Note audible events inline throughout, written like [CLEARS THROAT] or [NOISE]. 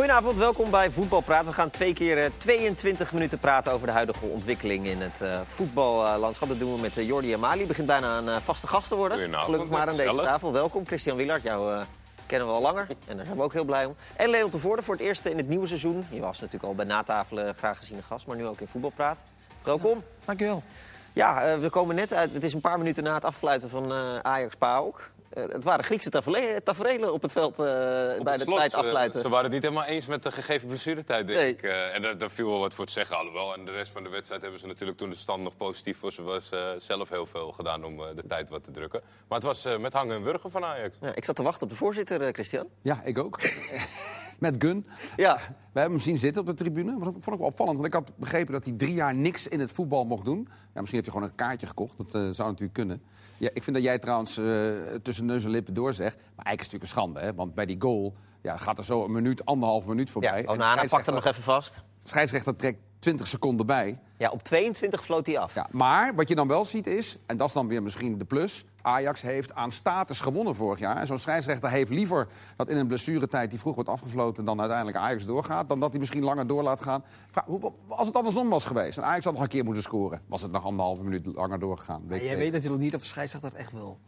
Goedenavond, welkom bij Voetbalpraat. We gaan twee keer eh, 22 minuten praten over de huidige ontwikkeling in het eh, voetballandschap. Dat doen we met uh, Jordi Amali. Begint bijna een eh, vaste gast te worden. Goedenavond, Gelukkig maar aan deze tafel. Welkom, Christian Willard. Jou eh, kennen we al langer en daar zijn we ook heel blij om. En Leon Tevoorde voor het eerst in het nieuwe seizoen. Je was natuurlijk al bij natafelen graag geziene gast, maar nu ook in Voetbalpraat. Welkom. Dankjewel. Ja, eh, we komen net uit. Het is een paar minuten na het afsluiten van eh, Ajax PAOK. Eh, het waren Griekse taferelen op het veld eh, Op bij het de slot, tijd eh, afsluiten. Ze waren het niet helemaal eens met de gegeven blessuretijd, denk Nee. ik. Eh, en daar, daar viel wel wat voor te zeggen, alhoewel. En de rest van de wedstrijd hebben ze natuurlijk toen de stand nog positief was... was eh, zelf heel veel gedaan om eh, de tijd wat te drukken. Maar het was eh, met hangen en wurgen van Ajax. Ja, ik zat te wachten op de voorzitter, eh, Christian. Ja, ik ook. [LAUGHS] Met Gun. Ja, We hebben hem zien zitten op de tribune. Dat vond ik wel opvallend. Want ik had begrepen dat hij drie jaar niks in het voetbal mocht doen. Ja, misschien heb je gewoon een kaartje gekocht. Dat eh, zou natuurlijk kunnen. Ja, ik vind dat jij trouwens eh, tussen neus en lippen door zegt. Maar eigenlijk is het natuurlijk een schande. Hè? Want bij die goal ja, gaat er zo een minuut, anderhalf minuut voorbij. ja Onana pakt hem nog even vast. de scheidsrechter trekt 20 seconden bij. Ja, op 22 floot hij af. Ja, maar wat je dan wel ziet is, en dat is dan weer misschien de plus... Ajax heeft aan status gewonnen vorig jaar. En zo'n scheidsrechter heeft liever dat in een blessuretijd... die vroeg wordt afgefloten dan uiteindelijk Ajax doorgaat... dan dat hij misschien langer door laat gaan. Als het andersom was geweest en Ajax had nog een keer moeten scoren... was het nog anderhalve minuut langer doorgegaan. Weet Maar ik jij weet natuurlijk niet of de scheidsrechter dat echt wil.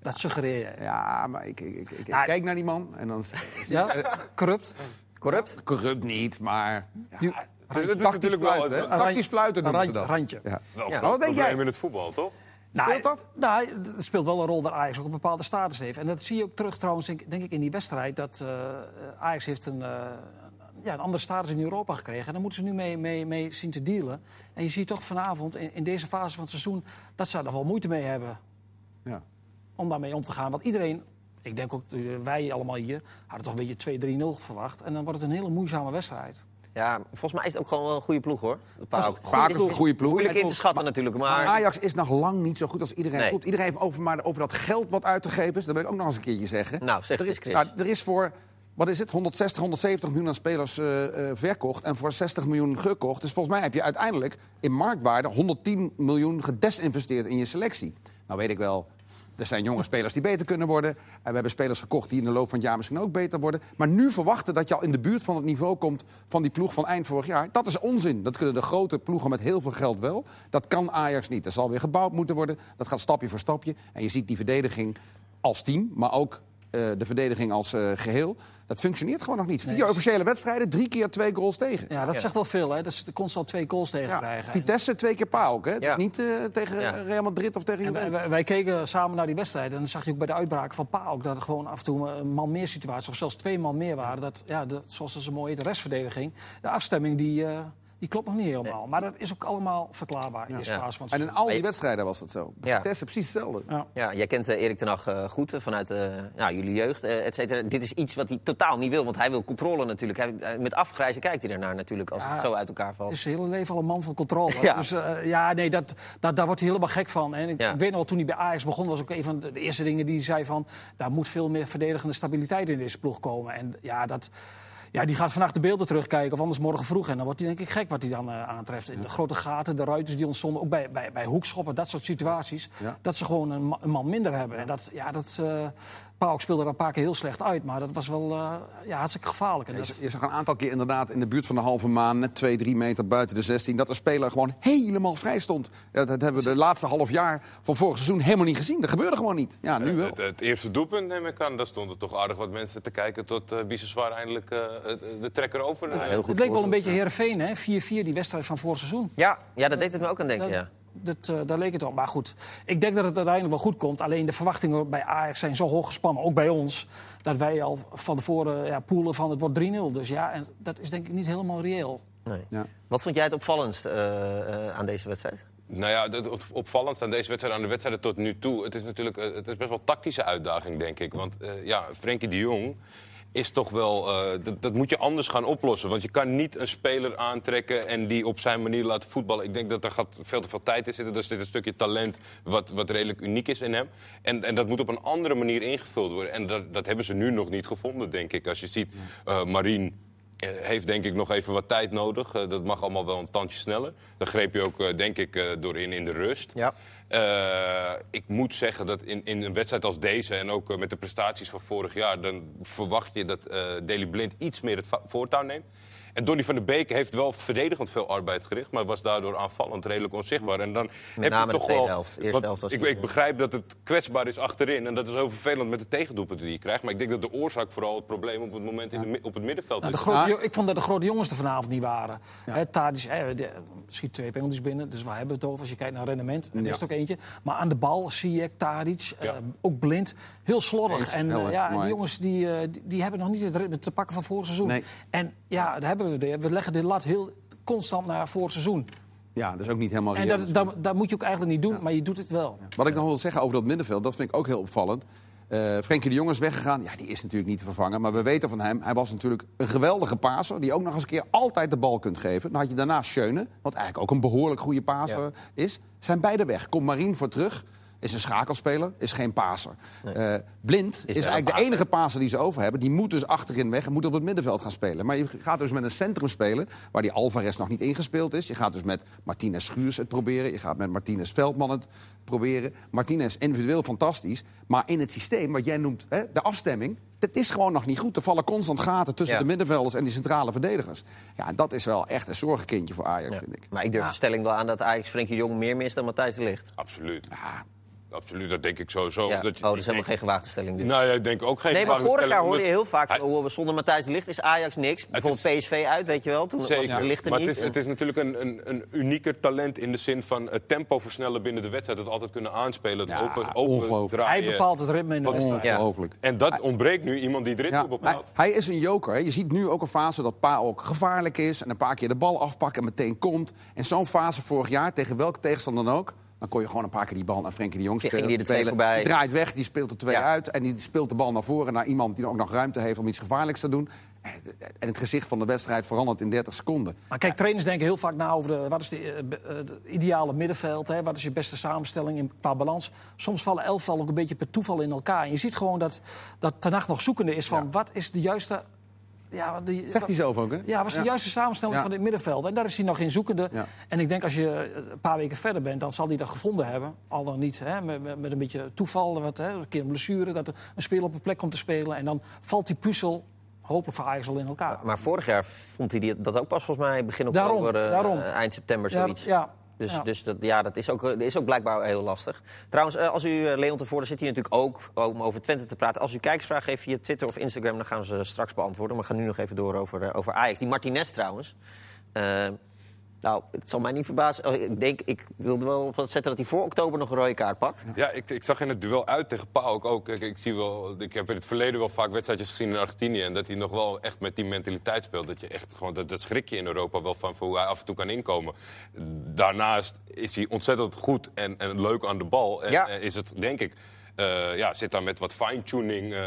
Dat suggereer je. Ja, maar ik, ik, ik, ik Nou, kijk naar die man en dan... Ja? Corrupt? Corrupt? Corrupt niet, maar... Ja, Dus het is tactisch natuurlijk wel... hè? Een randje- Tactisch noemen ze randje. dat. randje. Ja. wel Ja. Wat denk jij? in het voetbal, toch? Speelt dat? Nou, het speelt wel een rol dat Ajax ook een bepaalde status heeft. En dat zie je ook terug trouwens, denk, denk ik, in die wedstrijd. Dat eh, Ajax heeft een, eh, ja, een andere status in Europa gekregen. En daar moeten ze nu mee, mee, mee zien te dealen. En je ziet toch vanavond, in, in deze fase van het seizoen... dat ze daar wel moeite mee hebben Ja. om daarmee om te gaan. Want iedereen, ik denk ook eh, wij allemaal hier... hadden toch een beetje 2-3-0 verwacht. En dan wordt het een hele moeizame wedstrijd. Ja, volgens mij is het ook gewoon wel een goede ploeg, hoor. PAOK. Is een goede ploeg. Moeilijk in te En- schatten natuurlijk, Maar. Ajax is nog lang niet zo goed als iedereen roept. Iedereen heeft over, maar over dat geld wat uit te geven is. Dat wil ik ook nog eens een keertje zeggen. Nou, zeg er is, Chris. nou, er is voor, wat is het, 160, 170 miljoen aan spelers eh, eh, verkocht... en voor 60 miljoen gekocht. Dus volgens mij heb je uiteindelijk in marktwaarde 110 miljoen gedesinvesteerd in je selectie. Nou weet ik wel, er zijn jonge spelers die beter kunnen worden. En we hebben spelers gekocht die in de loop van het jaar misschien ook beter worden. Maar nu verwachten dat je al in de buurt van het niveau komt van die ploeg van eind vorig jaar. Dat is onzin. Dat kunnen de grote ploegen met heel veel geld wel. Dat kan Ajax niet. Er zal weer gebouwd moeten worden. Dat gaat stapje voor stapje. En je ziet die verdediging als team, maar ook eh, de verdediging als eh, geheel. Dat functioneert gewoon nog niet. Vier Nee. officiële wedstrijden, drie keer twee goals tegen. Ja, dat Ja. zegt wel veel, hè? Dat ze constant twee goals tegen Ja, krijgen. Vitesse twee keer PAOK, hè? Ja. Niet eh, tegen Ja. Real Madrid of tegen En wij, Juventus. wij- wij keken samen naar die wedstrijd en dan zag je ook bij de uitbraak van PAOK dat er gewoon af en toe een man meer situaties, of zelfs twee man meer waren. Dat, ja, de, zoals dat zo mooi heet, de restverdediging. De afstemming die, eh, die klopt nog niet helemaal. Maar dat is ook allemaal verklaarbaar in fase van En in al die wedstrijden was dat zo. Ja. Vitesse precies hetzelfde. Ja. Ja, jij kent eh, Erik ten Hag eh, goed eh, vanuit eh, ja, jullie jeugd, et cetera. Dit is iets wat hij totaal niet wil, want hij wil controle natuurlijk. Hij, met afgrijzen kijkt hij ernaar natuurlijk, als Ja, het zo uit elkaar valt. Het is zijn hele leven al een man van controle. Ja. Dus eh, ja, nee, dat, dat, daar wordt hij helemaal gek van. En ik, weet nog wel, toen hij bij Ajax begon, was ook een van de, de eerste dingen die hij zei van... daar moet veel meer verdedigende stabiliteit in deze ploeg komen. En ja, dat... Ja, die gaat vannacht de beelden terugkijken, of anders morgen vroeg. En dan wordt hij denk ik gek wat hij dan eh, aantreft. In de grote gaten, de ruiters die ontstonden, ook bij, bij, bij hoekschoppen, dat soort situaties. Dat ze gewoon een man minder hebben. En dat, ja, dat, eh Pauk speelde er een paar keer heel slecht uit. Maar dat was wel eh, ja, hartstikke gevaarlijk. En Je zag- Je zag een aantal keer inderdaad in de buurt van de halve maan, net twee, drie meter buiten de 16, dat de speler gewoon helemaal vrij stond. Dat hebben we de laatste half jaar van vorig seizoen helemaal niet gezien. Dat gebeurde gewoon niet. Ja, nu wel. Het, het eerste doelpunt, neem ik aan, daar stonden toch aardig wat mensen te kijken... tot uh, Biseswar eindelijk eh, de trekker over. Ja, heel goed het leek wel een beetje Heerenveen, hè? 4-4, die wedstrijd van vorig seizoen. Ja, ja, dat deed het me ook aan denken, Dat- ja. Dat, eh, daar leek het op. Maar goed, ik denk dat het uiteindelijk wel goed komt. Alleen de verwachtingen bij Ajax zijn zo hoog gespannen, ook bij ons... dat wij al van tevoren ja, poelen van het wordt 3-0. Dus ja, en dat is denk ik niet helemaal reëel. Nee. Ja. Wat vond jij het opvallendst eh, eh, aan deze wedstrijd? Nou ja, het op- opvallend aan deze wedstrijd, aan de wedstrijden tot nu toe... het is natuurlijk het is best wel een tactische uitdaging, denk ik. Want eh, ja, Frenkie de Jong is toch wel... eh, dat, dat moet je anders gaan oplossen. Want je kan niet een speler aantrekken en die op zijn manier laten voetballen. Ik denk dat er gaat veel te veel tijd in zitten. Er zit een stukje talent wat, wat redelijk uniek is in hem. En, en dat moet op een andere manier ingevuld worden. En dat, dat hebben ze nu nog niet gevonden, denk ik. Als je ziet, eh Marien eh, heeft denk ik nog even wat tijd nodig. Dat mag allemaal wel een tandje sneller. Daar greep je ook, denk ik, door in in de rust. Ja. Eh, ik moet zeggen dat in, in een wedstrijd als deze en ook eh, met de prestaties van vorig jaar, dan verwacht je dat Daley Blind iets meer het voortouw neemt. En Donny van der Beek heeft wel verdedigend veel arbeid gericht, maar was daardoor aanvallend redelijk onzichtbaar. En dan heb name je de toch tweede wel. helft. De eerste helft was ik, ik eh, begrijp dat het kwetsbaar is achterin en dat is zo vervelend met de tegendoelpunten die je krijgt. Maar ik denk dat de oorzaak vooral het probleem op het moment in de, op het middenveld Nou, de is. grote, Ja. jo- ik vond dat de grote jongens er vanavond niet waren. Hè, de- schiet twee penalties binnen, dus waar hebben we het over als je kijkt naar rendement? En er is er ook eentje. Maar aan de bal zie ik Tadic, eh, Ja. ook blind, heel slordig. Eens, en heel eh, ja, die jongens die, eh, die, die hebben nog niet het ritme te pakken van vorig seizoen. Nee. En ja, daar hebben we weer. We leggen de lat heel constant naar vorig seizoen. Ja, dat is ook niet helemaal En dat, dat, dat moet je ook eigenlijk niet doen, maar je doet het wel. Wat ik nog wil zeggen over dat middenveld, dat vind ik ook heel opvallend. Eh Frenkie de Jong is weggegaan. Ja, die is natuurlijk niet te vervangen. Maar we weten van hem, hij was natuurlijk een geweldige paser... die ook nog eens een keer altijd de bal kunt geven. Dan had je daarna Schöne, wat eigenlijk ook een behoorlijk goede paser is. Zijn beide weg. Komt Marien voor terug. Is een schakelspeler, is geen paser. Eh, Blind is, eigenlijk de enige paser die ze over hebben. Die moet dus achterin weg en moet op het middenveld gaan spelen. Maar je gaat dus met een centrum spelen... waar die Alvarez nog niet ingespeeld is. Je gaat dus met Martinez Schuurs het proberen. Je gaat met Martinez Veldman het proberen. Martinez individueel fantastisch. Maar in het systeem wat jij noemt, hè, de afstemming... dat is gewoon nog niet goed. Er vallen constant gaten tussen Ja. de middenvelders en die centrale verdedigers. Ja, en dat is wel echt een zorgenkindje voor Ajax, Ja. vind ik. Maar ik durf de stelling wel aan dat Ajax Frenkie Jong meer mist dan Matthijs de Ligt. Absoluut. Absoluut, dat denk ik sowieso. Ja. Dat je- oh, dat is ik helemaal geen gewaagde stelling dus. Nou ja, ik denk ook geen Nee, maar vorig jaar hoorde je heel vaak van... Hij- oh, zonder Matthijs de Ligt is Ajax niks. Bijvoorbeeld PSV uit, weet je wel. Toen was Zeker, de Ligt er maar niet. het is, het is natuurlijk een, een, een unieker talent in de zin van het tempo versnellen binnen de wedstrijd. Het altijd kunnen aanspelen, het Ja, open, open ongelooflijk. Hij draaien. bepaalt het ritme in de wedstrijd. Ongelooflijk. En dat ontbreekt nu iemand die het ritme Ja, hij, bepaalt. hij is een joker. Hè. Je ziet nu ook een fase dat Pa ook gevaarlijk is... en een paar keer de bal afpakken en meteen komt. En zo'n fase vorig jaar, tegen welke tegenstander dan ook... dan kon je gewoon een paar keer die bal naar Frenkie de Jong spelen. die draait weg, die speelt er twee Ja. uit... en die speelt de bal naar voren naar iemand die ook nog ruimte heeft... om iets gevaarlijks te doen. En het gezicht van de wedstrijd verandert in 30 seconden. Maar kijk, trainers denken heel vaak na over de, wat is de, eh, eh, de ideale middenveld. Hè, wat is je beste samenstelling in, qua balans. Soms vallen elftallen ook een beetje per toeval in elkaar. En je ziet gewoon dat, dat Ten nog zoekende is van wat is de juiste... Ja, die, Zegt hij zelf ook, hè? Ja, wat is de Ja. juiste samenstelling Ja. van dit middenveld? En daar is hij nog in zoekende. Ja. En ik denk als je een paar weken verder bent, dan zal hij dat gevonden hebben. Al dan niet, hè, met, met- een beetje toeval, wat, hè, een keer een blessure, dat er een speler op een plek komt te spelen. En dan valt die puzzel, hopelijk voor Ajax al in elkaar. Maar vorig jaar vond hij die- dat ook pas volgens mij begin oktober, eh, daarom. eh, eind september Ja, zoiets. ja, Dus, ja. dus dat, ja, dat is ook, is ook blijkbaar heel lastig. Trouwens, eh, als u, eh, Leon tevoren zit hier natuurlijk ook om over Twente te praten. Als u kijkersvragen heeft via Twitter of Instagram, dan gaan we ze straks beantwoorden. Maar we gaan nu nog even door over, eh, over Ajax. Die Martinez trouwens. Nou, het zal mij niet verbazen. Oh, ik denk, ik wilde wel op zetten dat hij voor oktober nog een rode kaart pakt. Ja, ik, ik zag in het duel uit tegen Pauk ook. Ik, zie wel, ik heb in het verleden wel vaak wedstrijdjes gezien in Argentinië. En dat hij nog wel echt met die mentaliteit speelt. Dat je echt gewoon, dat, dat schrik je in Europa wel van voor hoe hij af en toe kan inkomen. Daarnaast is hij ontzettend goed en, en leuk aan de bal. En Ja. eh, is het, denk ik, eh, ja, zit daar met wat fine-tuning, eh,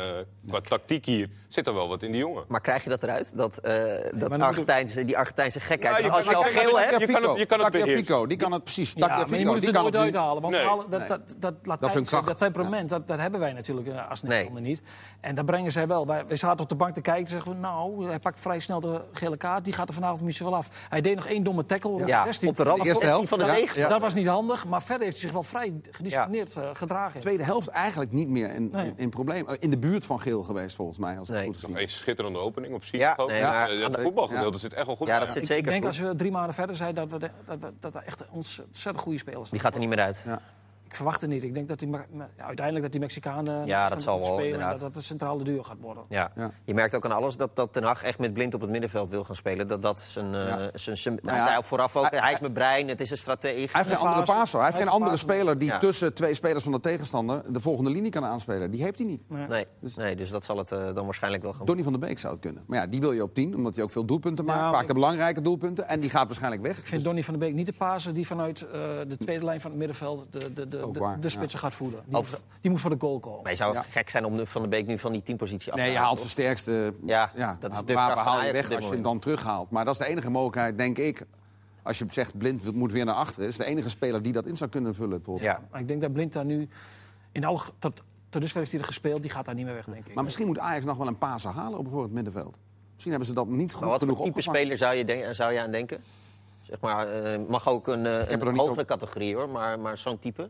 qua tactiek hier, zit er wel wat in die jongen. Maar krijg je dat eruit? Dat, eh, dat Argentijnse, die Argentijnse gekheid. Je als je al geel je hebt... kan- je kan het- je kan het die kan het precies. Ja, maar Tagliafico, je moet het er nooit uithalen. Want Nee. dat, dat, dat, Dat is hun Latijnse, kracht, dat temperament, dat, dat hebben wij natuurlijk eh, als Nee. Nederlander niet. En dat brengen zij wel. Wij, wij zaten op de bank te kijken en zeggen we... nou, hij pakt vrij snel de gele kaart. Die gaat er vanavond misschien wel af. Hij deed nog één domme tackle. Ja, 16. op de rand van de helft, van de. Dat was niet handig, maar verder heeft hij zich wel vrij gedisciplineerd eh, gedragen. Tweede helft eigenlijk niet meer in, Nee. in, in probleem. In de buurt van geel geweest, volgens mij. Als ik Nee. goed Nog zie. een schitterende opening op zich. Ja, ook. nee, Ja, maar het de- voetbalgedeelte zit echt wel goed Ja, dat zit Ik zeker denk goed. als we drie maanden verder zijn, dat we, de- dat we dat echt ontzettend goede spelers Die gaat er niet meer uit. Verwacht het niet. Ik denk dat die, uiteindelijk dat die Mexicanen Ja, dat zal wel, spelen dat dat het centrale duo gaat worden. Ja. Ja. Je merkt ook aan alles dat, dat Ten Hag echt met blind op het middenveld wil gaan spelen. Dat dat zijn... eh, Ja. zijn, zijn Nou hij zei vooraf ook, hij- hij, is mijn brein, het is een stratege. Hij heeft geen andere passer. Hij heeft geen andere speler die Ja. tussen twee spelers van de tegenstander de volgende linie kan aanspelen. Die heeft hij niet. Nee, nee, dus dat zal het eh, dan waarschijnlijk wel gaan Donny van der Beek zou het kunnen. Maar ja, die wil je op 10, omdat hij ook veel doelpunten maakt. Vaak de belangrijke doelpunten. En die gaat waarschijnlijk weg. Ik vind Donny van der Beek niet de paser die vanuit eh, de tweede lijn van het middenveld de, de, de, de, waar, de spitsen gaat voeden. Die, Of- moet, die moet voor de goal komen. Maar je zou Ja. gek zijn om de Van de Beek nu van die teampositie af te Nee, je haalt zijn sterkste. Ja, ja dat is waar de van haal je weg als je hem dan terughaalt. Maar dat is de enige mogelijkheid, denk ik. Als je zegt blind moet weer naar achteren. is de enige speler die dat in zou kunnen vullen. Ja. Maar ik denk dat Blind daar nu... In alle, tot, tot dusver heeft hij er gespeeld. Die gaat daar niet meer weg, denk ik. Maar misschien moet Ajax nog wel een paas halen op bijvoorbeeld het middenveld. Misschien hebben ze dat niet goed Maar wat genoeg voor type speler zou je, denk- zou je aan denken? Zeg maar, eh, mag ook een, hogere op- categorie hoor, maar, maar zo'n type.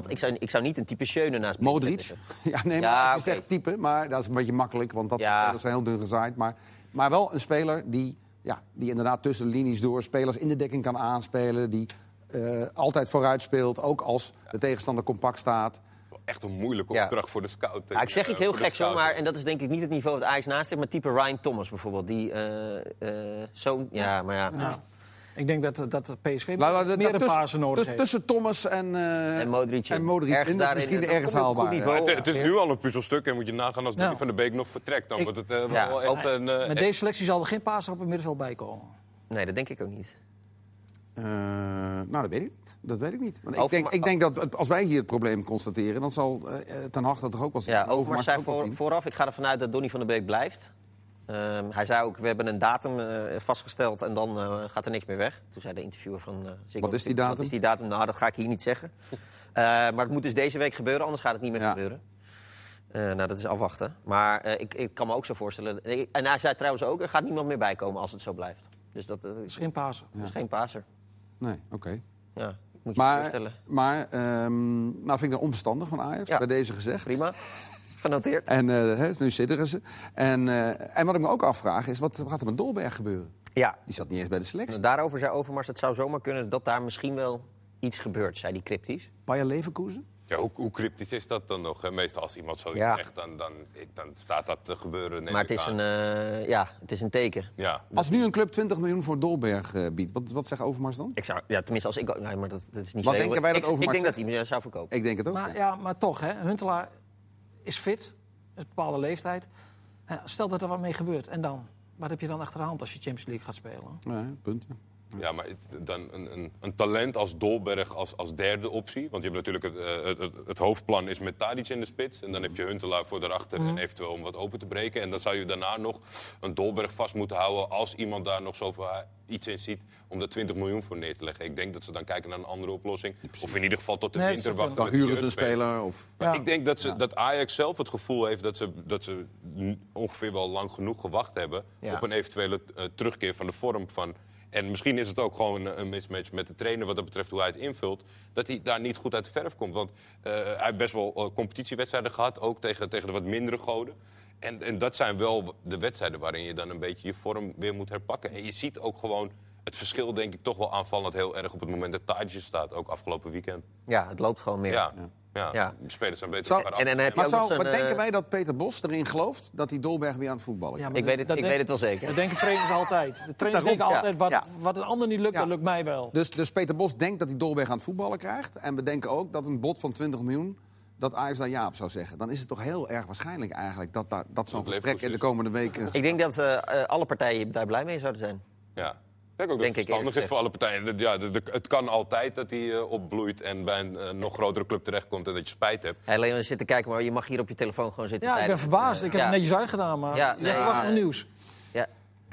Want ik zou, ik zou niet een type Schöne naast Modric? [LAUGHS] Ja, nee, Ja, maar als je zegt type, maar dat is een beetje makkelijk, want dat, Ja. dat is heel dun gezaaid. Maar, maar wel een speler die, ja, die inderdaad tussen de linies door spelers in de dekking kan aanspelen. Die eh, altijd vooruit speelt, ook als de tegenstander compact staat. Wel Echt een moeilijke Ja. opdracht voor de scout. Ja, ik zeg eh, iets heel geks maar en dat is denk ik niet het niveau wat Ajax naast heeft, maar type Ryan Thomas bijvoorbeeld. Die eh, eh, zo, ja, maar ja. Ja. Ik denk dat, dat PSV dat- meer een pasen nodig tussen- heeft. Tussen Thomas en, eh En Modric. en Modric Ergens dat misschien dan ergens haalbaar. ja. het, het is nu al een puzzelstuk en moet je nagaan als Donny Ja. van der Beek nog vertrekt. Dan Ik- wordt het eh, Ja. wel echt een... eh, Met deze selectie zal er geen paser op het middenveld bij komen. Nee, dat denk ik ook niet. Eh, nou, dat weet ik niet. Dat weet ik niet. Want ik, denk, ik denk dat het- als wij hier het probleem constateren, dan zal Ten Hag dat toch ook wel zien. Ja, Overmars Overmars zei voor, vooraf, ik ga ervan uit dat Donny van der Beek blijft. Ehm, hij zei ook, we hebben een datum eh, vastgesteld en dan eh, gaat er niks meer weg. Toen zei de interviewer van eh Ziggo, Wat is die datum? Wat is die datum? Nou, dat ga ik hier niet zeggen. [LAUGHS] Eh, maar het moet dus deze week gebeuren, anders gaat het niet meer Ja. gebeuren. Eh, nou, dat is afwachten. Maar eh, ik, ik kan me ook zo voorstellen... En hij zei trouwens ook, er gaat niemand meer bijkomen als het zo blijft. Dus dat Dat is geen paser. is geen paser. Nee, oké. Ja, moet je je Maar, voorstellen. maar ehm, nou vind ik dat onverstandig van Ajax, Ja. bij deze gezegd. Prima. Genoteerd. En eh, hè, nu sidderen ze. En, eh, en wat ik me ook afvraag is, wat gaat er met Dolberg gebeuren? Ja, Die zat niet eens bij de selectie. daarover zei Overmars, het zou zomaar kunnen dat daar misschien wel iets gebeurt, zei die cryptisch. Bayer Leverkusen? Ja, hoe, hoe cryptisch is dat dan nog? hè? Meestal als iemand zoiets Ja. zegt, dan, dan, ik- dan staat dat te gebeuren. neem Maar het ik is, aan. een, eh, ja, het is een teken. Ja. Als nu een club 20 miljoen voor Dolberg eh, biedt, wat, wat zegt Overmars dan? Ik zou, ja, tenminste, als ik. Nee, maar dat, dat is niet Wat denken wij dat ik, ik Overmars denk dat hij hem zou verkopen. Ik denk het ook. Maar, ja. ja, maar toch, hè, Huntelaar is fit, is een bepaalde leeftijd. Stel dat er wat mee gebeurt, en dan? Wat heb je dan achter de hand als je Champions League gaat spelen? Nee, punt. Ja, maar dan een, een, een talent als Dolberg als, als derde optie. Want je hebt natuurlijk het, eh, het, het, het hoofdplan is met Tadic in de spits. En dan heb je Huntelaar voor daarachter en eventueel om wat open te breken. En dan zou je daarna nog een Dolberg vast moeten houden... als iemand daar nog zoveel iets in ziet om daar 20 miljoen voor neer te leggen. Ik denk dat ze dan kijken naar een andere oplossing. Of in ieder geval tot de Nee, winter wachten. Dan huren ze een speler. Of... Ja. ik denk dat, ze, dat Ajax zelf het gevoel heeft dat ze, dat ze ongeveer wel lang genoeg gewacht hebben Ja. op een eventuele eh, terugkeer van de vorm van. En misschien is het ook gewoon een, mismatch met de trainer wat dat betreft hoe hij het invult. Dat hij daar niet goed uit de verf komt. Want eh, hij heeft best wel eh, competitiewedstrijden gehad, ook tegen, tegen de wat mindere goden. En, en dat zijn wel de wedstrijden waarin je dan een beetje je vorm weer moet herpakken. En je ziet ook gewoon het verschil, denk ik, toch wel aanvallend heel erg op het moment dat Tadje staat. Ook afgelopen weekend. Ja, het loopt gewoon meer. Ja, ja. Ja. de spelers zijn beter Zou- elkaar En, en dan heb je Maar, maar eh, denken wij dat Peter Bos erin gelooft dat hij Dolberg weer aan het voetballen Ja, Ik weet het, ik denk- weet het wel zeker. Dat denken trainers altijd. De trainers Daarom, denken altijd, wat, ja. wat een ander niet lukt, Ja. dat lukt mij wel. Dus, dus Peter Bos denkt dat hij Dolberg aan het voetballen krijgt. En we denken ook dat een bod van 20 miljoen, dat Ajax daar ja op zou zeggen. Dan is het toch heel erg waarschijnlijk eigenlijk dat, dat, dat zo'n gesprek in de komende weken... Ik denk dat eh, eh, alle partijen daar blij mee zouden zijn. Ja. Ik denk ook dat het ik verstandig is voor alle partijen. Ja, de- de- het kan altijd dat hij eh, opbloeit en bij een eh, nog grotere club terechtkomt en dat je spijt hebt. Hey, Leon, je zit te kijken, maar je mag hier op je telefoon gewoon zitten. Ja, ik ben verbaasd. eh, Ik heb ja. het netjes uitgedaan, maar Ja, je nee, verwacht nog nieuws. Ja.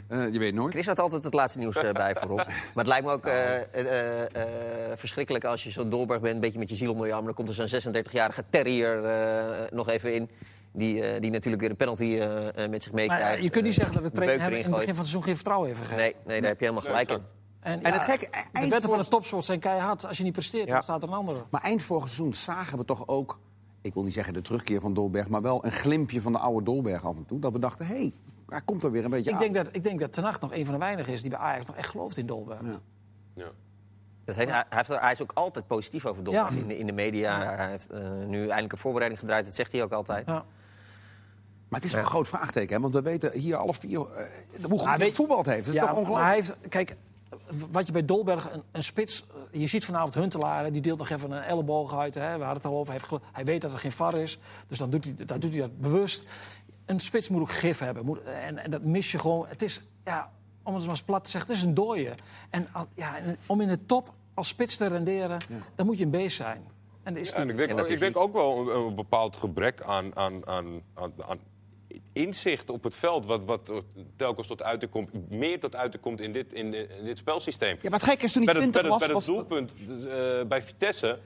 Eh, je weet nooit. Chris had altijd het laatste nieuws bij [LAUGHS] voor ons. Maar het lijkt me ook eh, eh, eh, verschrikkelijk als je zo'n Dolberg bent, een beetje met je ziel onder je arm. Dan komt er zo'n 36-jarige terrier eh, nog even in. Die, eh, die natuurlijk weer een penalty eh, eh, met zich Maar meekrijgt. ja, je kunt niet zeggen dat de een trainer hem in het begin van het seizoen geen vertrouwen heeft gegeven. Nee, nee, daar heb je helemaal gelijk in. En, En ja, het gekke, de eind wetten van de topsport zijn keihard. Als je niet presteert, Ja. dan staat er een andere. Maar eind vorig seizoen zagen we toch ook, ik wil niet zeggen de terugkeer van Dolberg, maar wel een glimpje van de oude Dolberg af en toe. Dat we dachten, hé, hey, hij komt er weer een beetje Ik aan. denk, dat, ik denk dat Ten Hag nog een van de weinigen is die bij Ajax nog echt gelooft in Dolberg. Ja. Ja. Dat heeft, hij, heeft hij is ook altijd positief over Dolberg Ja. in, de, in de media. Hij heeft nu eindelijk een voorbereiding gedraaid, dat zegt hij ook altijd. Ja. Maar het is een groot vraagteken, hè? want we weten hier alle vier eh, hoe goed hij gevoetbald heeft. Dat is Ja, toch maar ongelooflijk? hij heeft, kijk, wat je bij Dolberg, een, een spits... eh, Je ziet vanavond Huntelaar, die deelt nog even een elleboog uit. Hè. We hadden het al over, hij, heeft, gel- hij weet dat er geen VAR is. Dus dan doet hij, dan doet hij dat bewust. Een spits moet ook gif hebben. Moet, en, en dat mis je gewoon. Het is, ja, om het maar eens plat te zeggen, het is een dooie. En ja, om in de top als spits te renderen, dan moet je een beest zijn. En, dat is Ja, en ik denk, En dat ik is denk hij. ook wel een, een bepaald gebrek aan, aan, aan, aan, aan inzicht op het veld. Wat, wat telkens tot uiting komt. Meer tot uiting komt in dit, in, de- in dit spelsysteem. Ja, maar het gekke is toen hij het, 20 bij was... het, bij het doelpunt eh, bij Vitesse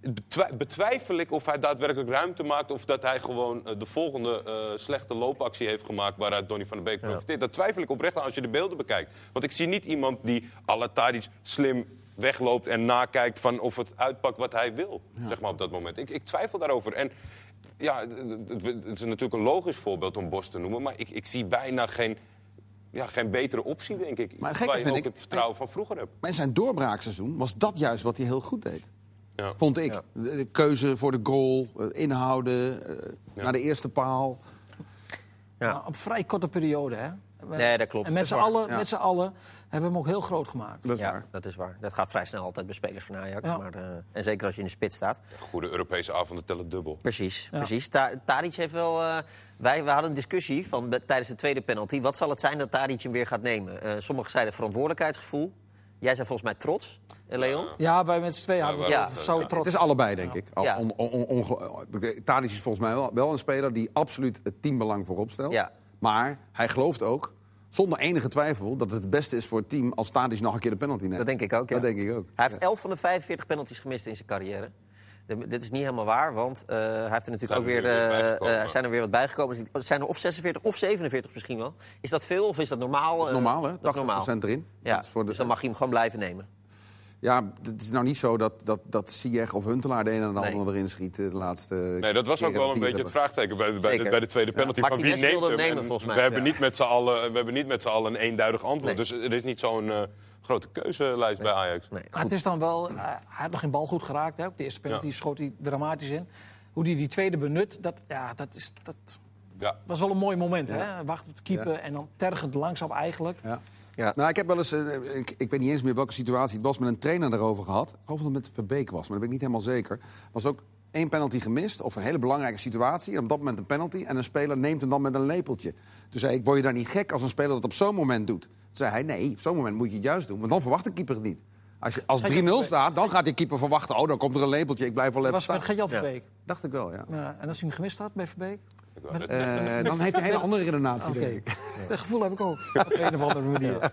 betwi- betwijfel ik of hij daadwerkelijk ruimte maakt... of dat hij gewoon eh, de volgende eh, slechte loopactie heeft gemaakt... waaruit Donny van der Beek profiteert. Dat twijfel ik oprecht aan als je de beelden bekijkt. Want ik zie niet iemand die à la Tadic slim wegloopt en nakijkt van of het uitpakt wat hij wil. Zeg maar op dat moment. Ik, ik twijfel daarover. En ja, het, is natuurlijk een logisch voorbeeld om Bos te noemen. Maar ik, ik zie bijna geen, ja, geen betere optie, denk ik. Maar waar je vind ook ik- het vertrouwen van vroeger hebt. Maar in zijn doorbraakseizoen was dat juist wat hij heel goed deed. Ja. Vond ik. De, de keuze voor de goal, eh, inhouden, eh, Ja. naar de eerste paal. Ja. Op vrij korte periode, hè? Nee, dat klopt. En met z'n allen, Ja. met allen hebben we hem ook heel groot gemaakt. Dat is Ja, waar. dat is waar. Dat gaat vrij snel altijd bij spelers van Ajax. Ja. Maar, eh, en zeker als je in de spits staat. Goede Europese avonden tellen dubbel. Precies, Ja. precies. Ta Tadic heeft wel... eh, wij, we hadden een discussie van, tijdens de tweede penalty. Wat zal het zijn dat Tadic hem weer gaat nemen? Eh sommigen zeiden verantwoordelijkheidsgevoel. Jij zei volgens mij trots, Leon. Ja, wij met z'n tweeën hadden we Ja. het zou Het trots is allebei, denk ik. Al- Ja. on- on- on- onge- Tadic is volgens mij wel, wel een speler die absoluut het teambelang voorop stelt. Ja. Maar hij gelooft ook, zonder enige twijfel, dat het het beste is voor het team als Tadic nog een keer de penalty neemt. Dat denk ik ook, ja. Dat denk ik ook. Hij heeft 11 van de 45 penalties gemist in zijn carrière. De- dit is niet helemaal waar, want eh, hij heeft er natuurlijk Zijn ook er weer, weer eh, eh, zijn er weer wat bijgekomen. Het zijn er of 46 of 47 misschien wel. Is dat veel of is dat normaal? Dat is normaal, hè? Dat is 80% normaal. erin. Ja, Dat is voor de- dus dan mag je hem gewoon blijven nemen. Ja, het is nou niet zo dat, dat, dat Ziyech of Huntelaar de ene en de Nee. andere erin schiet de laatste Nee, dat was ook wel een beetje het vraagteken bij, bij, de, bij de tweede penalty. Ja, van wie neemt wilde hem hem? nemen, En volgens mij. We hebben, niet met z'n allen, we hebben niet met z'n allen een eenduidig antwoord. Nee. Dus er is niet zo'n eh, grote keuzelijst bij Ajax. Nee, Maar het is dan wel, eh, hij had nog geen bal goed geraakt. Hè? Ook de eerste penalty Ja. schoot hij dramatisch in. Hoe hij die tweede benut, dat, ja, dat, is, dat Ja. was wel een mooi moment. Ja. Hè? Wacht op het keeper Ja. en dan tergend langzaam eigenlijk. Ja. Ja. Nou, ik heb wel eens, eh, ik, ik weet niet eens meer welke situatie het was, met een trainer daarover gehad. Ik geloof dat het met Verbeek was, maar dat ben ik niet helemaal zeker. Er was ook één penalty gemist, of een hele belangrijke situatie. En op dat moment een penalty. En een speler neemt hem dan met een lepeltje. Toen zei ik, word je daar niet gek als een speler dat op zo'n moment doet? Toen zei hij, nee, op zo'n moment moet je het juist doen. Want dan verwacht de keeper het niet. Als, je, als Zei 3-0 je Verbeek? staat, dan gaat die keeper verwachten... oh, dan komt er een lepeltje, ik blijf wel even Dat was met staan. Gert-Jan Ja. Verbeek. Dacht ik wel, ja. Ja, en als hij hem gemist had bij Verbeek? Eh, dan heeft hij een hele andere redenatie, Oké, denk ik. dat gevoel heb ik ook. Op een of andere manier.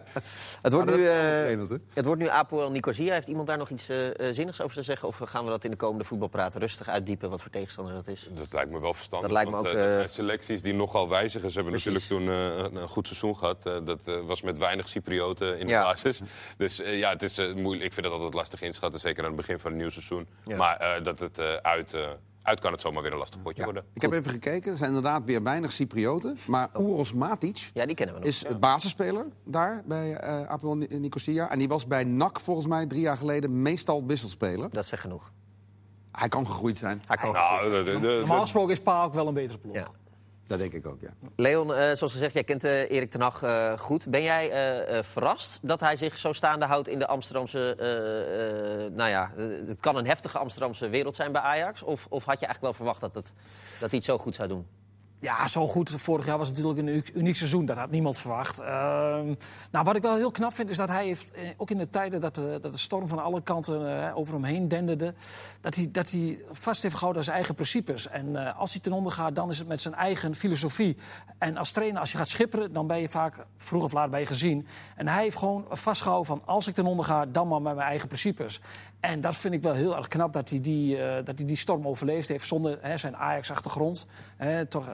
Het wordt, nu, dat- eh, het wordt nu Apoel Nicosia. Heeft iemand daar nog iets eh, zinnigs over te zeggen? Of gaan we dat in de komende voetbalpraat rustig uitdiepen wat voor tegenstander dat is? Dat lijkt me wel verstandig. Dat lijkt me want, ook, dat zijn selecties die nogal wijzigen. Ze hebben Precies. natuurlijk toen eh, een, goed seizoen gehad. Eh, dat was met weinig Cyprioten in de Ja. basis. Dus ja, het is moeilijk. Ik vind het altijd lastig inschatten. Zeker aan het begin van een nieuw seizoen. Ja. Maar eh, dat het eh, uit, eh, uit kan het zomaar weer een lastig potje Ja. worden. Ik heb even gekeken, er zijn inderdaad weer weinig Cyprioten. Maar Oeros Matic Ja, die kennen we nog. is basisspeler daar bij eh Apoel Ni- Nicosia. En die was bij NAC volgens mij drie jaar geleden meestal wisselspeler. Dat zegt genoeg. Hij kan gegroeid zijn. Hij kan Nou, de- de- de- Normaal gesproken is Pa ook wel een betere ploeg. Dat denk ik ook, ja. Leon, eh, zoals gezegd, jij kent eh, Erik ten Hag eh, goed. Ben jij verrast dat hij zich zo staande houdt in de Amsterdamse... nou ja, het kan een heftige Amsterdamse wereld zijn bij Ajax? Of, of had je eigenlijk wel verwacht dat, het, dat hij het zo goed zou doen? Ja, zo goed. Vorig jaar was het natuurlijk een uniek, seizoen. Dat had niemand verwacht. Ehm, nou, wat ik wel heel knap vind, is dat hij heeft, eh, ook in de tijden dat de, dat de storm van alle kanten eh, over hem heen denderde, dat hij, dat hij vast heeft gehouden aan zijn eigen principes. En eh, als hij ten onder gaat, dan is het met zijn eigen filosofie. En als trainer, als je gaat schipperen, dan ben je vaak vroeg of laat bij je gezien. En hij heeft gewoon vastgehouden van, als ik ten onder ga, dan maar met mijn eigen principes. En dat vind ik wel heel erg knap, dat hij die, eh, dat hij die storm overleefd heeft zonder hè, zijn Ajax-achtergrond. Toch, eh,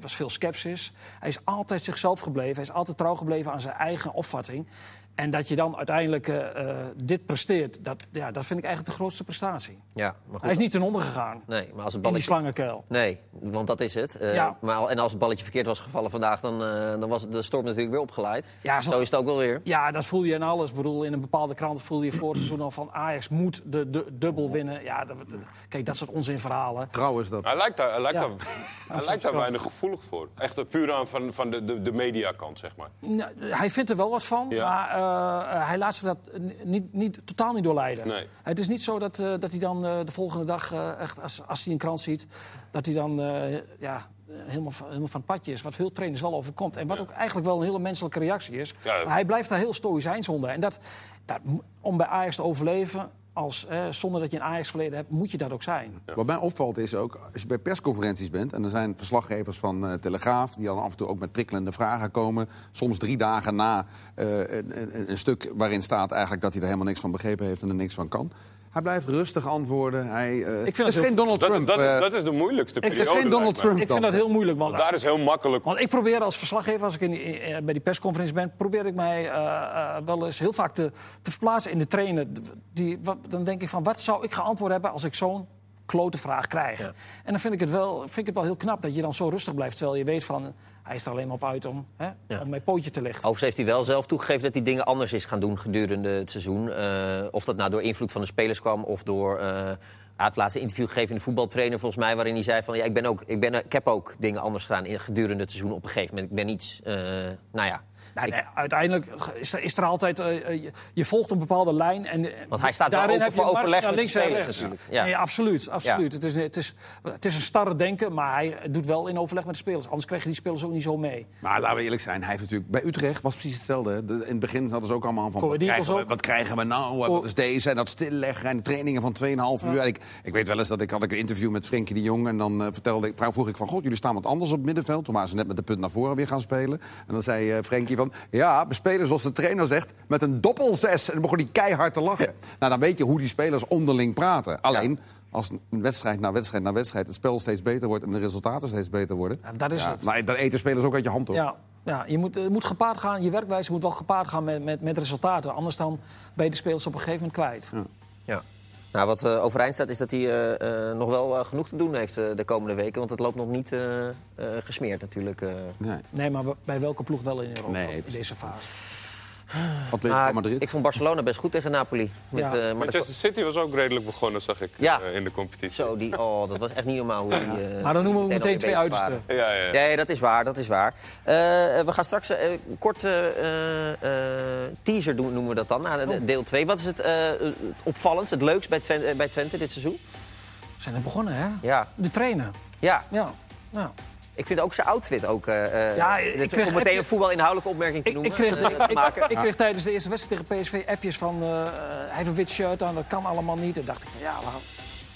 was veel sceptisch. Hij is altijd zichzelf gebleven. Hij is altijd trouw gebleven aan zijn eigen opvatting. En dat je dan uiteindelijk eh, eh, dit presteert, dat, ja, dat vind ik eigenlijk de grootste prestatie. Ja, maar goed. Hij is niet ten onder gegaan Nee, maar als het in die balletje... slangenkuil. Nee, want dat is het. Eh, Ja. maar, en als het balletje verkeerd was gevallen vandaag, dan, eh, dan was de storm natuurlijk weer opgeleid. Ja, zo- zo is het ook wel weer. Ja, dat voel je in alles. Ik bedoel, in een bepaalde krant voelde je voor het seizoen al van Ajax moet de, de dubbel winnen. Ja, dat, kijk, dat soort onzinverhalen. Trouw is dat. Hij lijkt daar, hij lijkt Ja. daar, hij lijkt daar weinig gevoelig voor. Echt puur aan van, van de, de, de mediakant, zeg maar. Nou, hij vindt er wel wat van, Ja. maar eh, eh, hij laat zich dat niet, niet, totaal niet doorleiden. Nee. Het is niet zo dat, eh, dat hij dan de volgende dag, echt, als, als hij een krant ziet, dat hij dan ja, helemaal, van- helemaal van het padje is. Wat veel trainers wel overkomt. En wat ook eigenlijk wel een hele menselijke reactie is. Ja. Maar hij blijft daar heel stoïcijns onder. En dat, dat, om bij Ajax te overleven, als, eh, zonder dat je een Ajax-verleden hebt, moet je dat ook zijn. Wat mij opvalt is ook, als je bij persconferenties bent... en er zijn verslaggevers van eh, Telegraaf... die dan af en toe ook met prikkelende vragen komen... soms drie dagen na eh, een, een, een stuk waarin staat eigenlijk... dat hij er helemaal niks van begrepen heeft en er niks van kan. Hij blijft rustig antwoorden. Hij, eh, vind het is heel- geen Donald Dat, Trump. dat, eh, dat is de moeilijkste Ik periode. het geen Donald. Trump. Ik vind dat heel moeilijk, want, Want daar is heel makkelijk. want ik probeer als verslaggever, als ik in, die- eh, bij die persconferentie ben... probeer ik mij wel eens heel vaak te, te verplaatsen in de trainer. Die, wat, dan denk ik van, wat zou ik geantwoord hebben als ik zo'n klote vraag krijg? En dan vind ik, het wel, vind ik het wel heel knap dat je dan zo rustig blijft... terwijl je weet van, hij is er alleen maar op uit om, hè, Ja. om mijn pootje te lichten. Overigens heeft hij wel zelf toegegeven dat hij dingen anders is gaan doen gedurende het seizoen. Eh, of dat nou door invloed van de spelers kwam of door... eh, hij heeft het laatste interview gegeven in de voetbaltrainer volgens mij... waarin hij zei van ja, ik, ben ook, ik, ben, ik heb ook dingen anders gedaan in, gedurende het seizoen op een gegeven moment. Ik ben iets, eh, nou ja... Nou, ik- nee, uiteindelijk is er, is er altijd. eh, eh, je, je volgt een bepaalde lijn. En, eh, Want hij staat daarin open heb je voor overleg naar met de links en spelers rechts. Ja. Nee, absoluut. absoluut. Het, is, het, is, het is een starre denken, maar hij doet wel in overleg met de spelers. Anders krijg je die spelers ook niet zo mee. Maar laten we eerlijk zijn, hij heeft natuurlijk bij Utrecht was precies hetzelfde. De- in het begin hadden ze ook allemaal van wat krijgen, we, wat krijgen we nou? Wat is deze en dat stilleggen en trainingen van 2,5 uur. En Ik, ik weet wel eens dat ik had ik een interview met Frenkie de Jong en dan vertelde ik, vroeg ik van god, jullie staan wat anders op het middenveld. Toen waren ze net met de punt naar voren weer gaan spelen. En dan zei eh Frenkie van ja, we spelen zoals de trainer zegt met een doppelzes. En dan begon hij keihard te lachen. nou, dan weet je hoe die spelers onderling praten. Alleen als een wedstrijd na wedstrijd na wedstrijd het spel steeds beter wordt en de resultaten steeds beter worden. Ja, dat is ja, het. Maar dan eten spelers ook uit je hand op. Ja, ja je moet, het moet gepaard gaan, je werkwijze moet wel gepaard gaan met, met, met resultaten. Anders dan ben je de spelers op een gegeven moment kwijt. Ja. Nou, wat eh, overeind staat is dat hij eh, eh, nog wel genoeg te doen heeft eh, de komende weken. Want het loopt nog niet eh, eh, gesmeerd natuurlijk. eh. Nee. Nee, maar bij welke ploeg wel in Europa Nee, in deze fase? Atletico Maar Madrid. ik vond Barcelona best goed tegen Napoli. Met, Ja. eh, Manchester City was ook redelijk begonnen, zag ik, Ja. eh, in de competitie. zo, die, oh, dat was echt niet normaal hoe die... eh, Maar dan noemen we meteen meteen twee uitersten. Ja, ja. Nee, dat is waar, dat is waar. Eh, we gaan straks een korte eh, eh, teaser doen, noemen we dat dan, na Oh. de- deel 2. Wat is het, eh, het opvallendst, het leukst bij Twente, bij Twente dit seizoen? We zijn er begonnen, hè? Ja, De trainer. ja. Ja. ja. Ik vind ook zijn outfit ook... eh, eh, Ja, ik kreeg om meteen een voetbalinhoudelijke opmerking te Ik, noemen. ik, kreeg, eh, ik, te ik, maken. ik kreeg tijdens de eerste wedstrijd tegen PSV appjes van... hij heeft een wit shirt aan, dat kan allemaal niet. En dacht ik van, ja, maar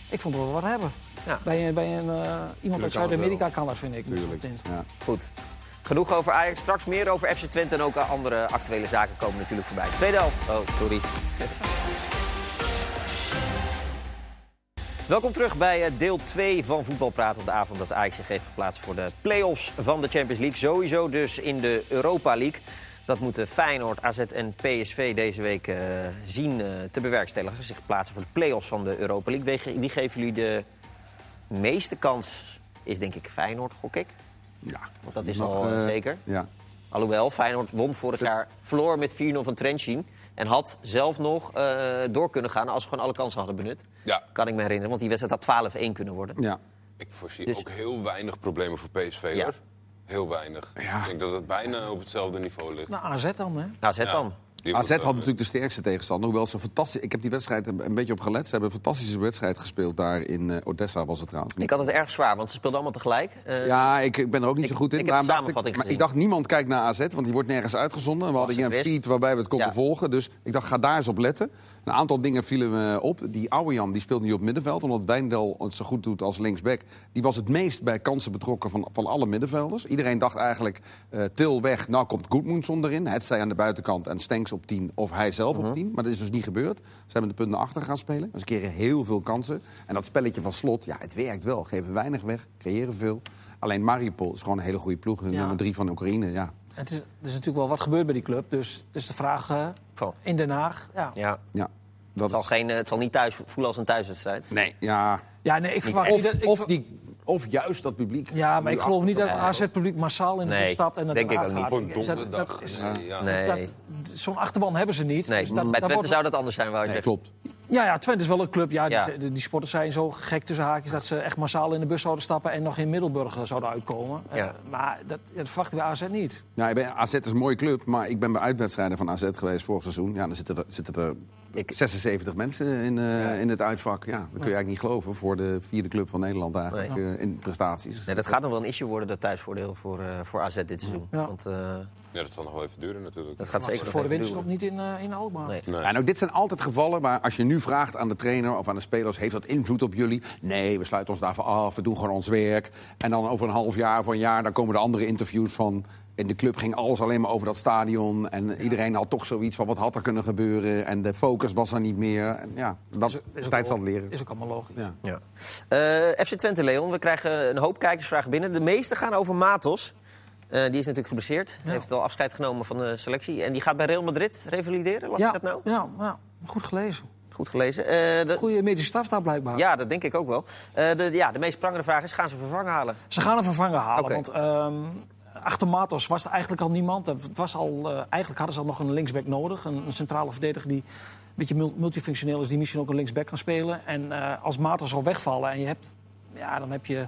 ik vond het wel wat hebben. Ja. Bij, een- bij een, eh, iemand uit Zuid-Amerika kan dat, vind ik. Tuurlijk. Ja. Goed. Genoeg over Ajax. Straks meer over FC Twente en ook andere actuele zaken komen natuurlijk voorbij. Tweede helft. Oh, sorry. Welkom terug bij eh, deel 2 van Voetbalpraat op de avond dat Ajax zich heeft geplaatst voor de play-offs van de Champions League. Sowieso dus in de Europa League. Dat moeten Feyenoord, AZ en PSV deze week eh, zien eh, te bewerkstelligen. Zich plaatsen voor de play-offs van de Europa League. Wie, ge- wie geven jullie de meeste kans? Is denk ik Feyenoord, gok ik. Ja, was Dat is nog, al zeker. Ja. Alhoewel, Feyenoord won vorig jaar, verloor met 4-0 van Trentin. En had zelf nog eh, door kunnen gaan als we gewoon alle kansen hadden benut. Ja, Kan ik me herinneren, want die wedstrijd had 12-1 kunnen worden. ja. ik voorzie Dus- ook heel weinig problemen voor PSV, Ja. hoor. Heel weinig. Ja. Ik denk dat het bijna op hetzelfde niveau ligt. Nou, AZ dan, hè? Ja. dan. AZ had eh, natuurlijk de sterkste tegenstander. Hoewel ze fantastisch... Ik heb die wedstrijd een een beetje op gelet. Ze hebben een fantastische wedstrijd gespeeld daar in eh, Odessa, was het trouwens. Ik had het erg zwaar, want ze speelden allemaal tegelijk. Eh, Ja, ik, ik ben er ook niet Ik- zo goed in. ik de dacht samenvatting maar ik dacht, niemand kijkt naar AZ, want die wordt nergens uitgezonden. We hadden hier een feed waarbij we het konden Ja. volgen. Dus ik dacht, ga daar eens op letten. Een aantal dingen vielen me op. Die Ouwejan die speelt nu op middenveld, omdat Wijndal het zo goed doet als linksback. Die was het meest bij kansen betrokken van, van alle middenvelders. Iedereen dacht eigenlijk, Til weg, nou komt Goedmoensson erin. Het zij aan de buitenkant en Stenks op 10 of hij zelf Mhm. op 10. Maar dat is dus niet gebeurd. Ze hebben de punten naar achter gaan spelen. Ze kregen heel veel kansen. En dat spelletje van slot, ja, het werkt wel. Geven weinig weg, creëren veel. Alleen Mariupol is gewoon een hele goede ploeg. Ja. Nummer drie van Oekraïne, ja. Het is, er is natuurlijk wel wat gebeurd bij die club. Dus het is de vraag eh, in Den Haag. Ja, Ja. ja. Dat Het, zal is- geen, eh, het zal niet thuis voelen als een thuiswedstrijd. Nee, ja. ja nee, ik verwacht niet Of, dat... ik of, ver- die, of juist dat publiek. Ja, maar ik geloof niet dat het AZ-publiek massaal in de Nee, stapt en naar denk Den ik ook niet. Voor een Dat- donderdag. dat nee, dat- Zo'n achterban hebben ze niet. Nee, Dus dat- bij Twente wordt- zou dat anders zijn, wou je Nee, klopt. Ja, ja, Twente is wel een club. Ja, Ja. Die, die, die sporters zijn zo gek tussen haakjes dat ze echt massaal in de bus zouden stappen en nog in Middelburg eh, zouden uitkomen. Eh, maar dat, dat verwachten we AZ niet. Ja, ik ben, AZ is een mooie club, maar ik ben bij uitwedstrijden van AZ geweest vorig seizoen. Ja, dan zitten er, zitten er Ik- 76 mensen in, eh, in het uitvak. Ja, dat kun je eigenlijk niet geloven voor de vierde club van Nederland eigenlijk in prestaties. Nee, dat gaat nog wel een issue worden, dat thuisvoordeel voor, eh, voor AZ dit seizoen. Ja. Want, eh, Ja, dat zal nog wel even duren natuurlijk. Dat gaat zeker Voor de winst nog niet in, eh, in Alkmaar. Nee. Nee. Ja, nou, dit zijn altijd gevallen waar als je nu vraagt aan de trainer of aan de spelers... heeft dat invloed op jullie? Nee, we sluiten ons daarvoor af, we doen gewoon ons werk. En dan over een half jaar of een jaar, dan komen de andere interviews van... in de club ging alles alleen maar over dat stadion. En iedereen had toch zoiets van wat had er kunnen gebeuren. En de focus was er niet meer. En ja, dat Is- tijd zal leren. Is ook allemaal logisch. Ja. Ja. Eh, FC Twente, Leon. We krijgen een hoop kijkersvragen binnen. De meeste gaan over Matos. Eh, die is natuurlijk geblesseerd. Ja. Heeft al afscheid genomen van de selectie. En die gaat bij Real Madrid revalideren. Las Ja, ik dat nou? ja, ja, goed gelezen. Goed gelezen. Eh, de- Goede medische staf daar blijkbaar. Ja, dat denk ik ook wel. Eh, de, ja, de meest prangende vraag is, gaan ze vervangen halen? Ze gaan een vervanger halen. Want ehm, achter Matos was er eigenlijk al niemand. Het was al, eigenlijk hadden ze al nog een linksback nodig. Een, een centrale verdediger die een beetje mul- multifunctioneel is. Die misschien ook een linksback kan spelen. En als Matos zal wegvallen en je hebt... Ja, dan heb je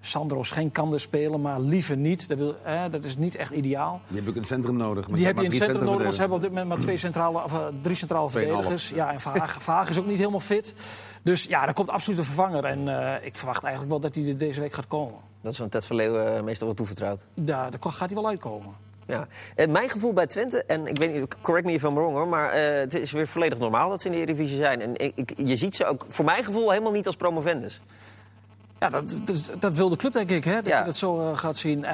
Sandro Schenk kan er spelen, maar liever niet. Dat, wil, eh, dat is niet echt ideaal. Die heb ik het centrum nodig. maar Die heb je hebt in het maar centrum nodig, want ze hebben op dit moment maar twee centrale, of, eh, drie centrale verdedigers. Ja, en Vaag, [LAUGHS] Vaag is ook niet helemaal fit. Dus ja, er komt absoluut een vervanger. En eh, ik verwacht eigenlijk wel dat hij er deze week gaat komen. Dat is van Ted van Leeuwen eh, meestal wel toevertrouwd. Daar, daar gaat hij wel uitkomen. Ja. Eh, mijn gevoel bij Twente, en ik weet niet, correct me if I'm wrong hoor, maar eh, het is weer volledig normaal dat ze in de Eredivisie zijn. En ik, ik- je ziet ze ook, voor mijn gevoel, helemaal niet als promovendus. Ja, dat, dat, dat wil de club, denk ik, hè, dat Ja. je dat zo eh, gaat zien. Eh,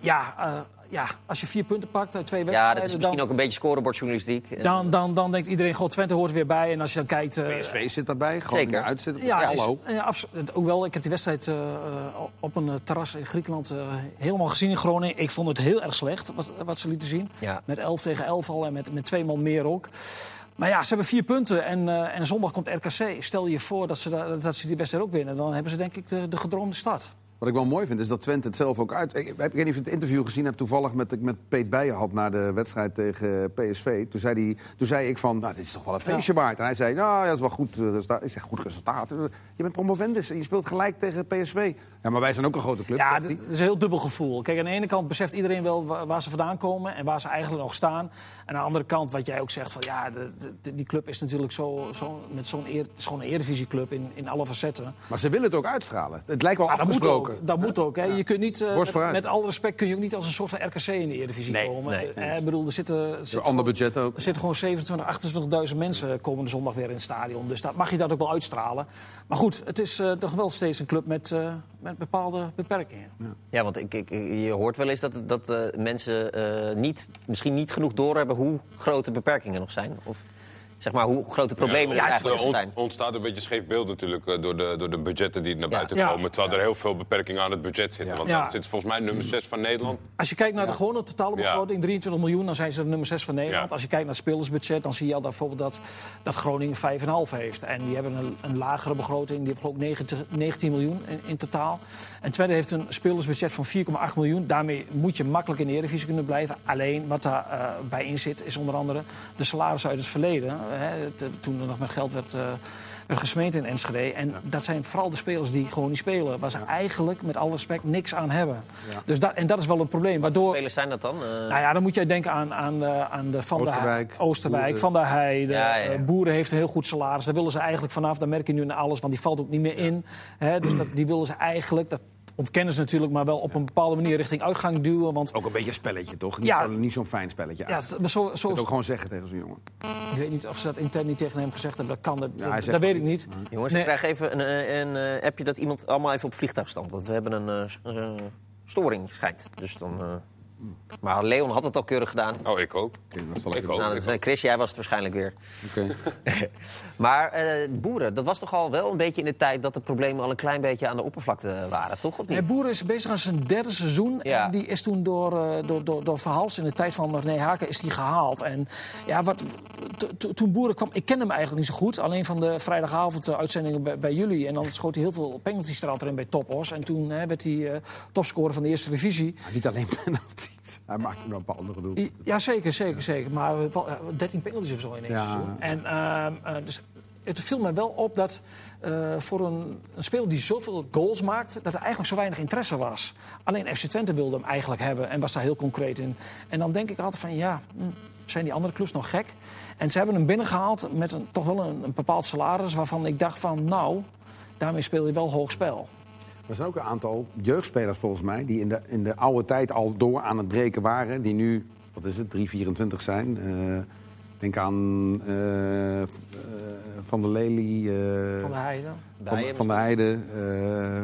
ja, eh, ja, als je vier punten pakt uit twee Ja, wedstrijden... dat is misschien dan, ook een beetje scorebordjournalistiek. Dan, dan, dan denkt iedereen, goh, Twente hoort er weer bij. En als je dan kijkt... eh, PSV zit daarbij, gewoon Zeker. uit zit. Ja, Ja, is- hallo. ja, abso- hoewel, ik heb die wedstrijd op een terras in Griekenland eh, helemaal gezien in Groningen. Ik vond het heel erg slecht wat, wat ze lieten zien. Ja. Met 11 tegen 11 al en met, met twee man meer ook. Maar ja, ze hebben vier punten en, eh, en zondag komt RKC. Stel je voor dat ze, da- dat ze die wedstrijd ook winnen. Dan hebben ze denk ik de, de gedroomde start. Wat ik wel mooi vind, is dat Twente het zelf ook uit... Ik, ik weet niet of je het interview gezien hebt toevallig met, ik met Peet Bijen had... na de wedstrijd tegen PSV. Toen zei, hij, toen zei ik van, nou, dit is toch wel een feestje waard. En hij zei, nou, ja, dat is wel goed eh, resultaat. Ik zeg, goed resultaat. Je bent promovendus en je speelt gelijk tegen PSV. Ja, maar wij zijn ook een grote club. Ja, het is een heel dubbel gevoel. Kijk, aan de ene kant beseft iedereen wel wa- waar ze vandaan komen en waar ze eigenlijk nog staan. En aan de andere kant, wat jij ook zegt, van ja, de, de- die club is natuurlijk zo, zo met zo'n eer, het is gewoon een eredivisieclub in, in alle facetten. Maar ze willen het ook uitstralen. Het lijkt wel Ja, dat afgesproken. Ook. Dat moet ook hè. Je kunt niet, eh, met, alle respect, kun je ook niet als een soort van RKC in de Eredivisie Nee, komen. nee, Eh, ik bedoel, er zitten, er ander gewoon- budget ook. er zitten gewoon 27, 28.000 mensen komende zondag weer in het stadion. Dus dat mag je dat ook wel uitstralen. Maar goed, het is eh, toch wel steeds een club met, eh, met bepaalde beperkingen. Ja, want ik, ik, je hoort wel eens dat, dat eh, mensen eh, niet, misschien niet genoeg doorhebben hoe groot de beperkingen nog zijn. Of zeg maar hoe grote problemen Ja, er eigenlijk zijn. ontstaat een beetje een scheef beeld natuurlijk eh, door de, door de budgetten die naar buiten Ja. komen. Terwijl er heel veel beperkingen aan het budget zitten. Want Ja. dat zit volgens mij nummer 6 van Nederland. Als je kijkt naar de gewone totale begroting, 23 miljoen, dan zijn ze nummer 6 van Nederland. Ja. Als je kijkt naar het spelersbudget, dan zie je al dat bijvoorbeeld dat, dat Groningen 5,5 heeft. En die hebben een, een lagere begroting, die hebben geloof ik 19, 19 miljoen in, in totaal. En Twente heeft een spelersbudget van 4,8 miljoen. Daarmee moet je makkelijk in de Eredivisie kunnen blijven. Alleen wat daarbij bij in zit, is onder andere de salarissen uit het verleden. Hè, toen er nog met geld werd, eh, werd gesmeed in Enschede. En dat zijn vooral de spelers die gewoon niet spelen. Waar ze eigenlijk, met alle respect, niks aan hebben. Dus dat, en dat is wel een probleem. Waardoor, spelers zijn dat dan? Eh, nou ja, dan moet jij denken aan, aan, de, aan de Van Oosterwijk, der Heij- Oosterwijk, Boeren. Van der Heijden. Ja, ja, ja. eh, Boeren heeft een heel goed salaris. Daar willen ze eigenlijk vanaf. Daar merk je nu aan alles, want die valt ook niet meer in. Hè, dus dat, die willen ze eigenlijk, dat ontkennen ze natuurlijk... maar wel op een bepaalde manier richting uitgang duwen. Want Ook een beetje een spelletje, toch? Niet Ja. zo- niet zo'n fijn spelletje. ja, maar zo, ook gewoon zeggen tegen zo'n jongen. ik weet niet of ze dat intern niet tegen hem gezegd hebben. Dat kan, dat, Ja, dat, weet ik niet. Jongens, Nee. ik krijg even een, eh, een eh, appje dat iemand allemaal even op vliegtuigstand. Want we hebben een eh, eh, storing, schijnt. Dus dan, eh, Maar Leon had het al keurig gedaan. Oh, ik ook. Oké, dat zal Ik ook. Nou, dat Chris, jij was het waarschijnlijk weer. Oké. [LAUGHS] Maar eh, boeren, dat was toch al wel een beetje in de tijd dat de problemen al een klein beetje aan de oppervlakte waren, toch? Of Nee, niet? Boeren is bezig aan zijn derde seizoen. Ja. En die is toen door, eh, door, door, door Verhals in de tijd van René Haken is die gehaald. En ja, wat, to- to- toen Boeren kwam, ik ken hem eigenlijk niet zo goed. Alleen van de vrijdagavond eh, uitzendingen bij, bij jullie. En dan schoot hij heel veel penalties er altijd in bij Topos. En toen hè, werd hij eh, topscorer van de eerste divisie. Maar Niet alleen Hij maakt nog een paar andere doelen. Ja, zeker, zeker, zeker. Maar eh, wel, eh, 13 penalties of zo in één Ja. seizoen. En ehm, eh, dus het viel me wel op dat eh, voor een, een speler die zoveel goals maakt... dat er eigenlijk zo weinig interesse was. Alleen FC Twente wilde hem eigenlijk hebben en was daar heel concreet in. En dan denk ik altijd van, ja, hm, zijn die andere clubs nog gek? En ze hebben hem binnengehaald met een, toch wel een, een bepaald salaris... waarvan ik dacht van, nou, daarmee speel je wel hoog spel. Er zijn ook een aantal jeugdspelers volgens mij... die in de, in de oude tijd al door aan het breken waren... die nu wat is het, 324 zijn. Eh, denk aan eh, eh, Van der Lely. Van de Heide. Van, Bijen van de Heide. eh,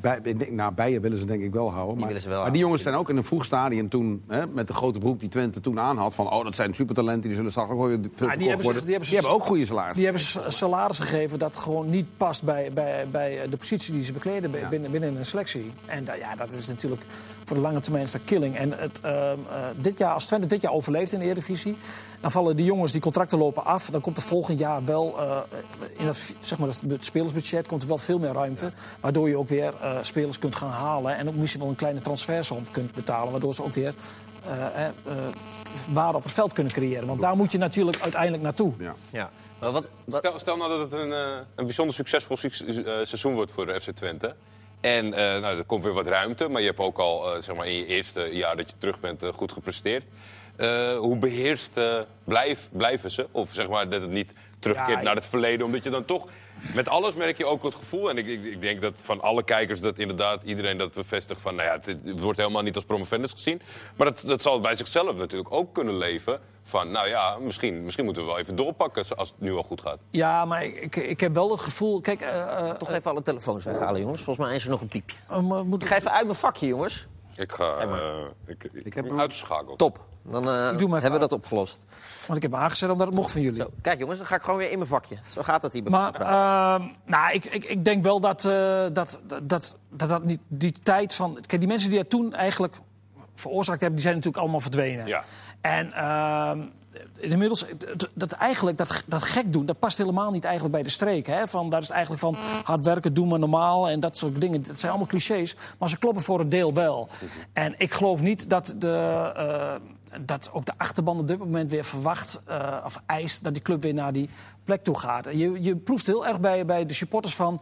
bij, nou, Bijen willen ze denk ik wel houden. maar, willen ze wel maar die jongens zijn ook in een vroeg stadium toen... Hè, met de grote broek die Twente toen aan had... van oh, dat zijn supertalenten, die zullen straks ook weer veel die hebben worden. die hebben ook goede salarissen. Die hebben ze salaris gegeven dat gewoon niet past bij, bij, bij de positie die ze bekleden Ja. binnen, binnen een selectie. En da- ja, dat is natuurlijk voor de lange termijn is dat killing. En het, ehm, eh, dit jaar, als Twente dit jaar overleeft in de Eredivisie... dan vallen die jongens die contracten lopen af. Dan komt er volgend jaar wel eh, in dat, zeg maar, het, het spelersbudget komt er wel veel meer ruimte. Waardoor je ook weer eh, spelers kunt gaan halen. En ook misschien wel een kleine transfersom kunt betalen. Waardoor ze ook weer eh, eh, eh, waarde op het veld kunnen creëren. Want daar moet je natuurlijk uiteindelijk naartoe. Ja. Ja. Maar wat, wat, Stel, stel nou dat het een, eh, een bijzonder succesvol suc- seizoen wordt voor de FC Twente. En eh, nou, er komt weer wat ruimte, maar je hebt ook al zeg maar in je eerste jaar dat je terug bent goed gepresteerd. Eh, hoe beheerst eh, blijf, blijven ze? Of zeg maar dat het niet terugkeert Ja, naar het verleden, omdat je dan toch... Met alles merk je ook het gevoel, en ik, ik, ik denk dat van alle kijkers dat inderdaad iedereen dat bevestigt van, nou ja, het, het wordt helemaal niet als promovendus gezien. Maar dat, dat zal bij zichzelf natuurlijk ook kunnen leven van, nou ja, misschien, misschien moeten we wel even doorpakken als het nu al goed gaat. Ja, maar ik, ik, ik heb wel het gevoel. Kijk, eh, eh, toch even alle telefoons weghalen, jongens. Volgens mij is er nog een piepje. we moeten- Ik ga even uit mijn vakje, jongens. Ik ga. eh, ik, ik, Ik heb ben hem- uitgeschakeld. Top. Dan eh, hebben we dat opgelost. Want ik heb me aangezet omdat het mocht van jullie. Zo, kijk jongens, dan ga ik gewoon weer in mijn vakje. Zo gaat dat hier. bij Maar elkaar. ehm, nou, ik, ik, ik denk wel dat, eh, dat, dat, dat, dat, dat niet, die tijd van. Kijk, die mensen die dat toen eigenlijk veroorzaakt hebben, die zijn natuurlijk allemaal verdwenen. Ja. En ehm, inmiddels, dat- dat eigenlijk, dat, dat gek doen, dat past helemaal niet eigenlijk bij de streek. Hè? Van, dat is eigenlijk van hard werken, doen maar normaal en dat soort dingen. Dat zijn allemaal clichés, maar ze kloppen voor een deel wel. En ik geloof niet dat, de, eh, dat ook de achterban op dit moment weer verwacht eh, of eist dat die club weer naar die plek toe gaat. Je, je proeft heel erg bij, bij de supporters van.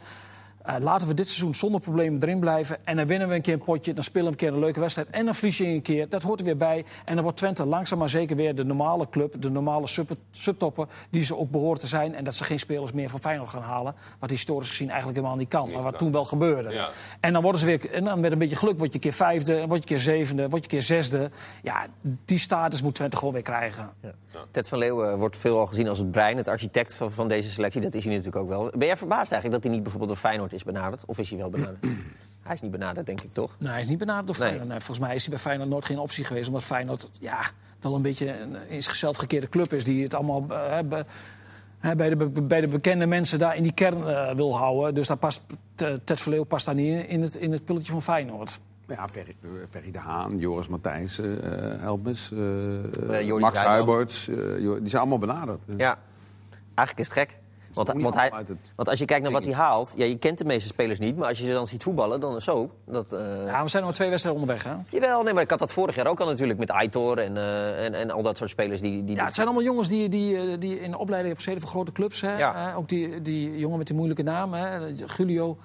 Eh, laten we dit seizoen zonder problemen erin blijven. En dan winnen we een keer een potje. Dan spelen we een keer een leuke wedstrijd. En dan verlies je een keer. Dat hoort er weer bij. En dan wordt Twente langzaam maar zeker weer de normale club. De normale sub subtopper die ze ook behoort te zijn. En dat ze geen spelers meer van Feyenoord gaan halen. Wat historisch gezien eigenlijk helemaal niet kan. Maar wat toen wel gebeurde. Ja. En dan worden ze weer. En dan met een beetje geluk word je een keer vijfde. Dan word je een keer zevende. Word je een keer zesde. Ja, die status moet Twente gewoon weer krijgen. Ted van Leeuwen wordt veelal gezien als het brein, het architect van, van deze selectie. Dat is hij natuurlijk ook wel. Ben jij verbaasd eigenlijk dat hij niet bijvoorbeeld door Feyenoord is benaderd? Of is hij wel benaderd? [CLEARS THROAT] hij is niet benaderd, denk ik toch? Nou, hij is niet benaderd door Nee. Feyenoord. Nee, volgens mij is hij bij Feyenoord nooit geen optie geweest. Omdat Feyenoord ja, wel een beetje een in zichzelf gekeerde club is. Die het allemaal eh, hebben, hè, bij, de, bij de bekende mensen daar in die kern eh, wil houden. Dus daar past, Ted Verleeuw past daar niet in, in het, in het pulletje van Feyenoord. Ja, Ferry, eh, Ferry de Haan, Joris Matthijs, eh Helmes, eh, Max. Huiberts. eh, Jo- die zijn allemaal benaderd. Ja, eigenlijk is het gek. Want, want, hij, want als je kijkt naar wat hij haalt, ja, je kent de meeste spelers niet, maar als je ze dan ziet voetballen, dan is zo. Dat, eh, Ja, we zijn nog maar twee wedstrijden onderweg. Hè? Jawel, nee, maar ik had dat vorig jaar ook al natuurlijk met Aitor en, eh, en, en al dat soort spelers. Die, die, Ja, het zijn allemaal jongens die, die, eh, die in de opleiding hebben gezeten voor grote clubs. Hè? Ja. Eh, ook die, die jongen met die moeilijke naam, hè? Julio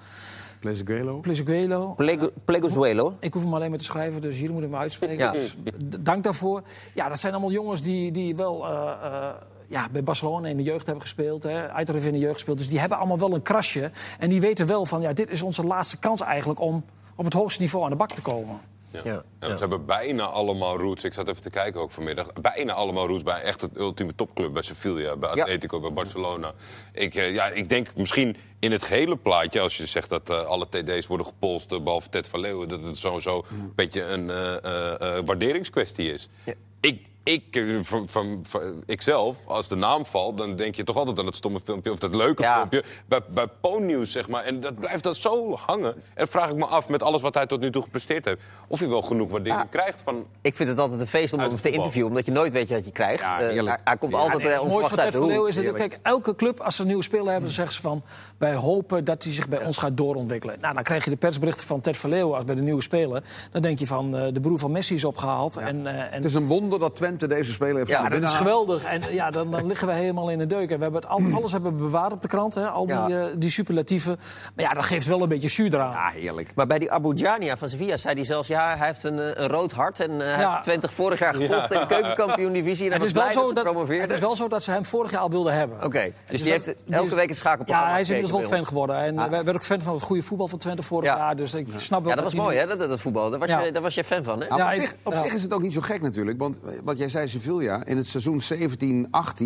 Plezeguelo. Plezuguelo. Plego- Plegozuelo. Ik hoef hem alleen maar te schrijven, dus hier moet ik me uitspreken. Ja. Dus dank daarvoor. Ja, dat zijn allemaal jongens die, die wel eh, eh, ja, bij Barcelona in de jeugd hebben gespeeld. Hè. In de jeugd gespeeld. Dus die hebben allemaal wel een krasje. En die weten wel van, ja, dit is onze laatste kans eigenlijk om op het hoogste niveau aan de bak te komen. Ja. Ze hebben bijna allemaal roots. Ik zat even te kijken ook vanmiddag. Bijna allemaal roots bij echt het ultieme topclub. Bij Sevilla, bij Ja. Atletico, bij Barcelona. Ik, eh, ja, ik denk misschien in het gehele plaatje... als je zegt dat eh, alle TD's worden gepolst, eh, behalve Ted van Leeuwen... dat het sowieso een beetje een eh, eh, eh, waarderingskwestie is. Ja. Ik, ik, eh, van, van, van- ikzelf, als de naam valt... dan denk je toch altijd aan het stomme filmpje of dat leuke Ja. filmpje. Bij, bij Po-nieuws, zeg maar. En dat blijft dat zo hangen. En vraag ik me af, met alles wat hij tot nu toe gepresteerd heeft... of hij wel genoeg waardering Ja. krijgt van... Ik vind het altijd een feest om hem te interviewen, omdat je nooit weet wat je krijgt. Ja, heerlijk. hij, hij komt altijd Nee, eh, het mooiste onverwachts van uit de hoek. is dat, kijk, elke club, als ze een nieuwe speler hebben, dan zeggen ze van... wij hopen dat hij zich bij ons gaat doorontwikkelen. Nou, dan krijg je de persberichten van Ted Verleeuw als bij de nieuwe speler. Dan denk je van, eh, de broer van Messi is opgehaald. En, eh, en Het is een wonder dat Twente Twente deze speler heeft Ja, dat is geweldig. En ja, dan, dan liggen we helemaal in de deuk. En we hebben het al, alles hebben we bewaard op de krant, hè? al die, Ja. eh, die superlatieven. Maar ja, dat geeft wel een beetje jus eraan. Ja, heerlijk. Maar bij die Abu Jania van Sevilla zei hij zelfs... ja, hij heeft een, eh, een rood hart en eh, hij Ja. heeft Twente vorig jaar gevolgd in de keukenkampioen-divisie. En hij het, was blij wel zo dat ze dat, het is wel zo dat ze hem vorig jaar al wilden hebben. Oké, dus Dus die dat- heeft die elke is- week het schakelprogramma Ja, hij is inmiddels wel fan geworden. En Ah. werd ook fan van het goede voetbal van Twente vorig Ja. jaar. Dus ik snap wel Ja, dat was mooi, hè, dat, dat, dat voetbal. Daar was, je, daar was je fan van, hè? Op zich, op ja. zich is het ook niet zo gek natuurlijk. Want wat jij zei, Sevilla. In het seizoen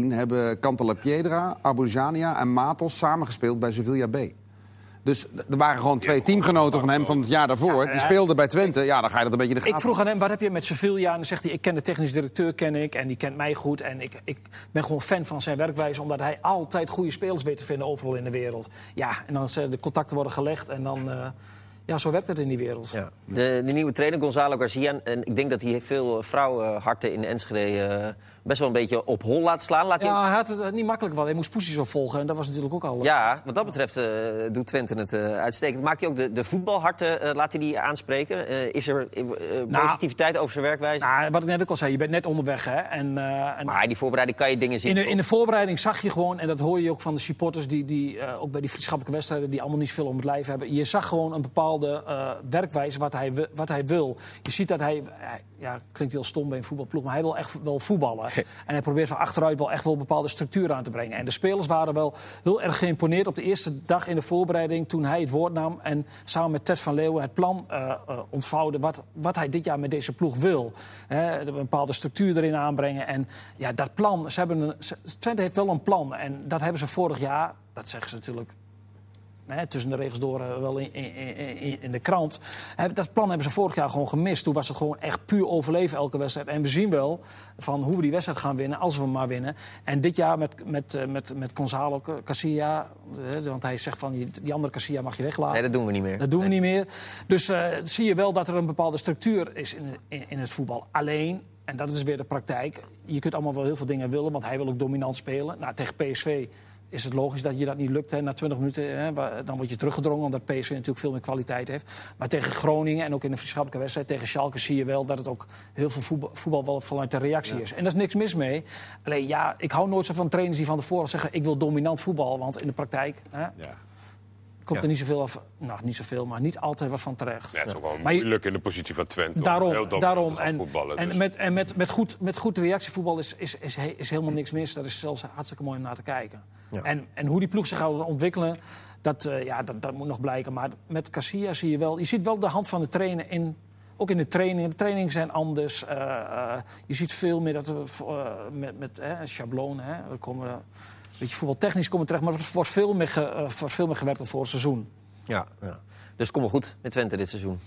17-18 hebben Cantala Piedra, Abujania en Matos samengespeeld bij Sevilla B. Dus er waren gewoon twee teamgenoten van hem van het jaar daarvoor. Die speelden bij Twente. Ja, dan ga je dat een beetje in de gaten. Ik vroeg aan hem, wat heb je met Sevilla? En dan zegt hij, ik ken de technisch directeur, ken ik. En die kent mij goed. En ik, ik ben gewoon fan van zijn werkwijze. Omdat hij altijd goede spelers weet te vinden overal in de wereld. Ja, en dan zijn de contacten worden gelegd. En dan, eh, ja, zo werkt het in die wereld. Ja. De, de nieuwe trainer Gonzalo Garcia. En ik denk dat hij veel vrouwenharten in Enschede eh, best wel een beetje op hol laat slaan. Laat Ja, hij had het eh, niet makkelijk, want hij moest poesies opvolgen. En dat was natuurlijk ook al... Ja, wat dat betreft eh, doet Twente het eh, uitstekend. Maakt hij ook de, de voetbalharten, laat hij die aanspreken? Is er Nou, positiviteit over zijn werkwijze? Nou, wat ik net ook al zei, je bent net onderweg. Hè? En, en maar die voorbereiding kan je dingen zien. in, de, in de voorbereiding zag je gewoon, en dat hoor je ook van de supporters... die, die ook bij die vriendschappelijke wedstrijden... die allemaal niet zoveel om het lijf hebben. Je zag gewoon een bepaalde werkwijze wat hij, wat hij wil. Je ziet dat hij, hij- ja, klinkt heel stom bij een voetbalploeg... maar hij wil echt wel voetballen. En hij probeert van achteruit wel echt wel bepaalde structuur aan te brengen. En de spelers waren wel heel erg geïmponeerd op de eerste dag in de voorbereiding... toen hij het woord nam en samen met Ted van Leeuwen het plan eh, ontvouwde... Wat, wat hij dit jaar met deze ploeg wil. Een bepaalde structuur erin aanbrengen. En ja, dat plan, ze hebben een, Twente heeft wel een plan. En dat hebben ze vorig jaar, dat zeggen ze natuurlijk tussen de regels door eh, wel in, in, in, de krant. Dat plan hebben ze vorig jaar gewoon gemist. Toen was het gewoon echt puur overleven elke wedstrijd. En we zien wel van hoe we die wedstrijd gaan winnen, als we hem maar winnen. En dit jaar met, met, eh, met, met Gonzalo Casilla, eh, want hij zegt van die, andere Casilla mag je weglaten. Nee, dat doen we niet meer. Dat doen we niet meer. Dus zie je wel dat er een bepaalde structuur is in, in, in het voetbal. Alleen, en dat is weer de praktijk, je kunt allemaal wel heel veel dingen willen, want hij wil ook dominant spelen. Nou, tegen PSV is het logisch dat je dat niet lukt. Hè. Na 20 minuten hè, dan word je teruggedrongen, omdat PSV natuurlijk veel meer kwaliteit heeft. Maar tegen Groningen en ook in een vriendschappelijke wedstrijd tegen Schalke zie je wel dat het ook heel veel voetbal, voetbal wel vanuit de reactie is. En daar is niks mis mee. Alleen ja, ik hou nooit zo van trainers die van tevoren zeggen ik wil dominant voetbal, want in de praktijk hè, Ja. Komt Ja. er niet zoveel af. Nou, niet zoveel, maar niet altijd wat van terecht. Ja, het is ook wel Maar je- moeilijk in de positie van Twente. om heel Daarom, daarom. En, voetballen, en, dus. met, en met, met, goed, met goed reactievoetbal is, is, is, is helemaal niks mis. Dat is zelfs hartstikke mooi om naar te kijken. Ja. En, en hoe die ploeg zich gaat ontwikkelen, dat, eh, ja, dat, dat moet nog blijken. Maar met Casilla zie je wel... Je ziet wel de hand van de trainer in... Ook in de training. De trainingen zijn anders. eh, eh, je ziet veel meer dat we met, met hè, schablonen... Hè, we komen, beetje voetbaltechnisch komen terecht... maar er wordt veel meer, ge- eh, wordt veel meer gewerkt dan voor het seizoen. Ja, ja. Dus kom maar goed met Twente dit seizoen.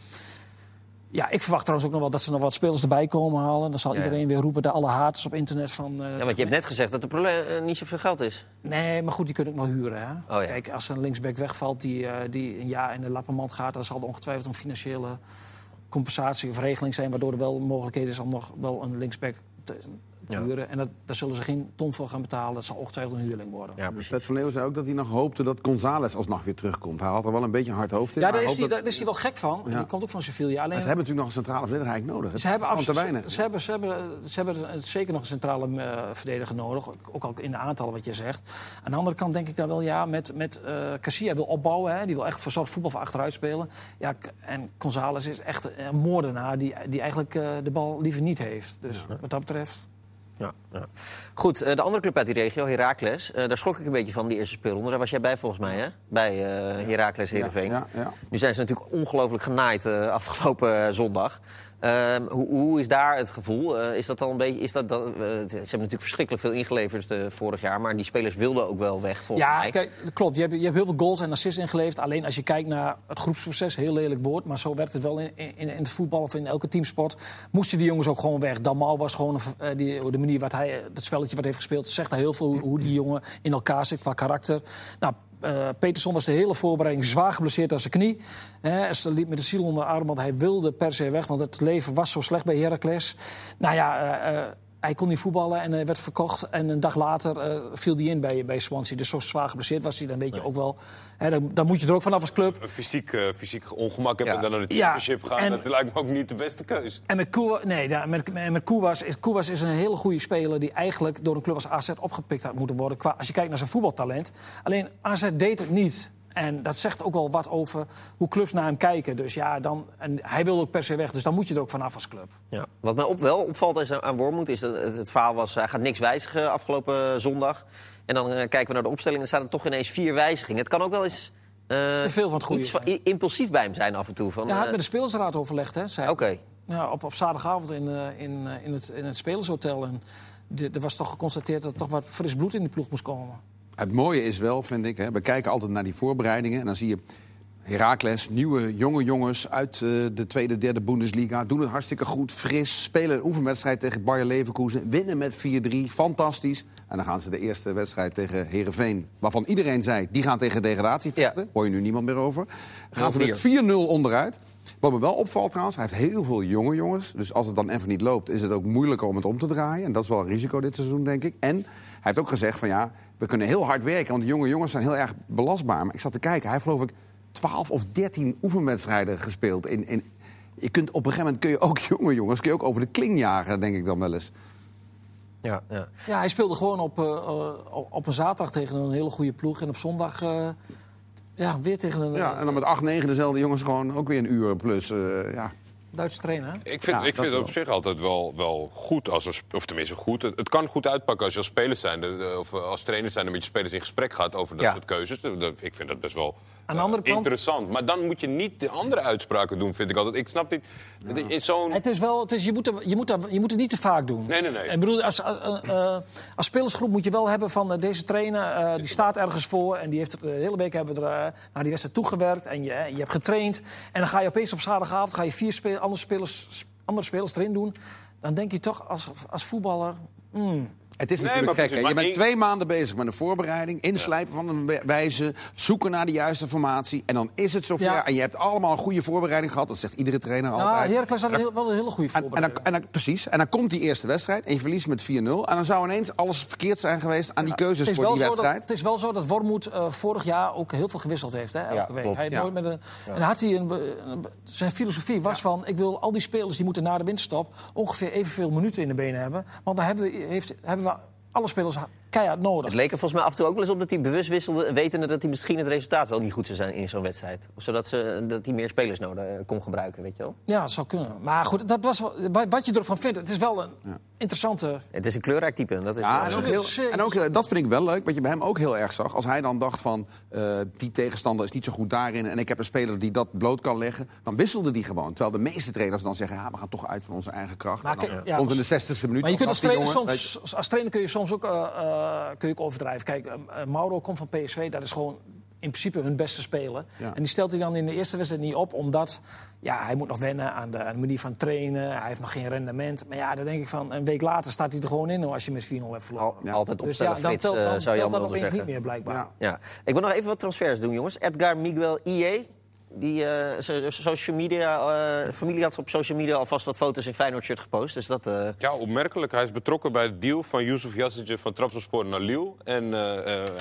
Ja, ik verwacht trouwens ook nog wel dat ze nog wat spelers erbij komen halen. Dan zal Ja, ja. iedereen weer roepen, de alle haters op internet van... eh, Ja, want je hebt net gezegd dat er probleem, eh, niet zoveel geld is. Nee, maar goed, die kunnen ook nog huren. Hè? Oh ja. Kijk, als er een linksback wegvalt die, die een jaar in de lappenmand gaat... dan zal er ongetwijfeld een financiële compensatie of regeling zijn... waardoor er wel mogelijkheden is om nog wel een linksback te, te Ja. huren. En dat, daar zullen ze geen ton voor gaan betalen. Dat zal ongetwijfeld een huurling worden. Ja, precies. Ted van Leeuwen zei ook dat hij nog hoopte dat González alsnog weer terugkomt. Hij had er wel een beetje een hard hoofd in. Ja, maar daar is, hij is hij wel gek van. Ja. Die komt ook van Sevilla. Alleen, dat- Ze hebben natuurlijk nog een centrale verdediger eigenlijk nodig. Ze hebben, af- te weinig. ze, hebben, ze, hebben, ze hebben zeker nog een centrale eh, verdediger nodig. Ook al in de aantallen wat je zegt. Aan de andere kant denk ik dan wel, ja, met, met eh Casilla wil opbouwen. Hè, die wil echt voor soort voetbal van achteruit spelen. Ja, en González is echt een moordenaar die, die eigenlijk eh, de bal liever niet heeft. Dus wat dat betreft... Ja, ja. Goed, eh, de andere club uit die regio, Heracles. eh, daar schrok ik een beetje van, die eerste speelronde. Daar was jij bij volgens mij, hè? Bij eh Heracles Heerenveen. Ja, ja. Nu zijn ze natuurlijk ongelooflijk genaaid eh, [LAUGHS] afgelopen zondag. Ehm, hoe, hoe is daar het gevoel? Eh, is dat al een beetje. Is dat, dat, eh, ze hebben natuurlijk verschrikkelijk veel ingeleverd eh, vorig jaar. Maar die spelers wilden ook wel weg, volgens Ja, mij. kijk, klopt. Je hebt, je hebt heel veel goals en assists ingeleverd. Alleen als je kijkt naar het groepsproces, heel lelijk woord. Maar zo werkt het wel in, in, in het voetbal of in elke teamsport. Moesten die jongens ook gewoon weg. Dalmau was gewoon die, de manier wat hij, het spelletje wat heeft gespeeld, zegt daar heel veel hoe, hoe die jongen in elkaar zit qua karakter. Nou, eh, Peterson was de hele voorbereiding zwaar geblesseerd aan zijn knie. Hè, hij liep met de ziel onder de arm, want hij wilde per se weg. Want het leven was zo slecht bij Heracles. Nou ja, eh, eh, hij kon niet voetballen en hij werd verkocht. En een dag later eh, viel hij in bij, bij Swansea. Dus zo zwaar geblesseerd was hij, dan weet je ook wel... Hè, dan, dan moet je er ook vanaf als club. Een fysiek, eh, fysiek ongemak hebben Ja. en dan naar de Ja, championship gaan, en- dat lijkt me ook niet de beste keus. En met Koewas, nee, ja, met, met Koewas, is, Koewas is een hele goede speler... die eigenlijk door een club als AZ opgepikt had moeten worden... Qua, als je kijkt naar zijn voetbaltalent. Alleen AZ deed het niet. En dat zegt ook wel wat over hoe clubs naar hem kijken. Dus ja, dan, en hij wil ook per se weg, dus dan moet je er ook vanaf als club. Ja. Wat mij op, wel opvalt is aan- Wormoed is dat het, het verhaal was... hij gaat niks wijzigen afgelopen zondag. En dan eh, kijken we naar de opstelling en dan staan er toch ineens vier wijzigingen. Het kan ook wel eens... eh, Te veel van het goede iets van- impulsief bij hem zijn af en toe. Van, Ja, hij had eh, met de spelersraad overlegd, hè? Oké. Ja, op, op zaterdagavond in, eh, in, eh, in, het, in het spelershotel. En de- er was toch geconstateerd dat er toch wat fris bloed in die ploeg moest komen. Het mooie is wel, vind ik, hè, we kijken altijd naar die voorbereidingen. En dan zie je Heracles, nieuwe jonge jongens uit eh, de tweede, derde Bundesliga. Doen het hartstikke goed, fris. Spelen een oefenwedstrijd tegen Bayer Leverkusen. Winnen met 4-3, fantastisch. En dan gaan ze de eerste wedstrijd tegen Herenveen. Waarvan iedereen zei, die gaan tegen degradatie vechten. Ja. Hoor je nu niemand meer over. Gaan ze 0-4. met 4-0 onderuit. Wat me wel opvalt trouwens, hij heeft heel veel jonge jongens. Dus als het dan even niet loopt, is het ook moeilijker om het om te draaien. En dat is wel een risico dit seizoen, denk ik. En hij heeft ook gezegd van ja, we kunnen heel hard werken. Want de jonge jongens zijn heel erg belastbaar. Maar ik zat te kijken, hij heeft geloof ik 12 of 13 oefenwedstrijden gespeeld. In, in, je kunt, op een gegeven moment kun je ook [LAUGHS] jonge jongens kun je ook over de kling jagen, denk ik dan wel eens. Ja, ja. Ja, hij speelde gewoon op, eh, eh, op- op een zaterdag tegen een hele goede ploeg. En op zondag eh, ja, weer tegen een Ja, eh, en dan met 8, 9 dezelfde jongens gewoon ook weer een uur plus. eh, ja. Duitse trainer. hè? Ik vind, Ja, ik vind het op zich altijd wel, wel goed, als sp- of tenminste goed. Het, het kan goed uitpakken als je als speler zijn, of eh, als trainer zijn, met je spelers in gesprek gaat over dat Ja. soort keuzes. Dat- ik vind dat best wel Aan de eh, andere kant- interessant. Maar dan moet je niet de andere uitspraken doen, vind ik altijd. Ik snap niet. In zo'n. Het is wel, het is, je, moet er- je, moet er- je moet het niet te vaak doen. Nee, nee, nee. Ik bedoel, als, eh, eh, als spelersgroep moet je wel hebben van eh, deze trainer, eh, die staat ergens voor. En die heeft de hele week hebben we er, eh, naar die wedstrijd toegewerkt. En je, eh, je hebt getraind. En dan ga je opeens op zaterdagavond ga je vier andere, spelers, andere spelers erin doen. Dan denk je toch als, als voetballer... hmm, Het is Nee, natuurlijk maar gek. precies, Je bent twee maanden bezig met een voorbereiding, inslijpen van een wijze, zoeken naar de juiste formatie. En dan is het zover. Ja. En je hebt allemaal een goede voorbereiding gehad. Dat zegt iedere trainer nou, altijd. Heracles had een heel- wel een hele goede En, en, dan, voorbereiding. en dan- precies. En dan komt die eerste wedstrijd en je verliest met 4-0. En dan zou ineens alles verkeerd zijn geweest aan die keuzes voor die dat, wedstrijd. het is wel zo dat Wormoed eh, vorig jaar ook heel veel gewisseld heeft. Hè, elke Ja, week. klopt, Hij ja. nooit met een, En had hij een, een zijn filosofie was van... ik wil al die spelers die moeten na de winterstop... ongeveer evenveel minuten in de benen hebben. Want dan hebben we, heeft, hebben we alle spelers keihard nodig. Het leek er volgens mij af en toe ook wel eens op dat hij bewust wisselde... wetende dat hij misschien het resultaat wel niet goed zou zijn in zo'n wedstrijd. Zodat ze, dat hij meer spelers nodig eh, kon gebruiken, weet je wel. Ja, dat zou kunnen. Maar goed, dat was, wat je ervan vindt... het is wel een interessante... Het is een kleurrijk type. en Dat is, Ja, eh, en ook, absoluut. heel, Zeker. en ook dat vind ik wel leuk, wat je bij hem ook heel erg zag. Als hij dan dacht van, eh, die tegenstander is niet zo goed daarin... en ik heb een speler die dat bloot kan leggen, dan wisselde die gewoon. Terwijl de meeste trainers dan zeggen, ja, we gaan toch uit van onze eigen kracht. Maar En dan kijk, ja, komt in de als- 60ste minuut... Maar je kunt als trainer, jongen, weet je- soms, als trainer kun je soms ook, eh, eh, kun je ook overdrijven. Kijk, eh, eh, Mauro komt van PSV, dat is gewoon in principe hun beste speler. Ja. En die stelt hij dan in de eerste wedstrijd niet op, omdat ja, hij moet nog wennen aan de, aan de manier van trainen. Hij heeft nog geen rendement. Maar ja, dan denk ik van, een week later staat hij er gewoon in als je met 4-0 hebt verloren. al- altijd Dus opstellen, ja, dan Frits, telt, eh, dan zou je zeggen. niet meer, blijkbaar. Ja. Ja. Ik wil nog even wat transfers doen, jongens. Edgar Miguel IE. Die eh, so- social media, eh, familie had op social media alvast wat foto's in Feyenoord-shirt gepost. Dus dat... eh, Ja, opmerkelijk. Hij is betrokken bij het deal van Yusuf Yassetje van Trabzonspor naar Lille. En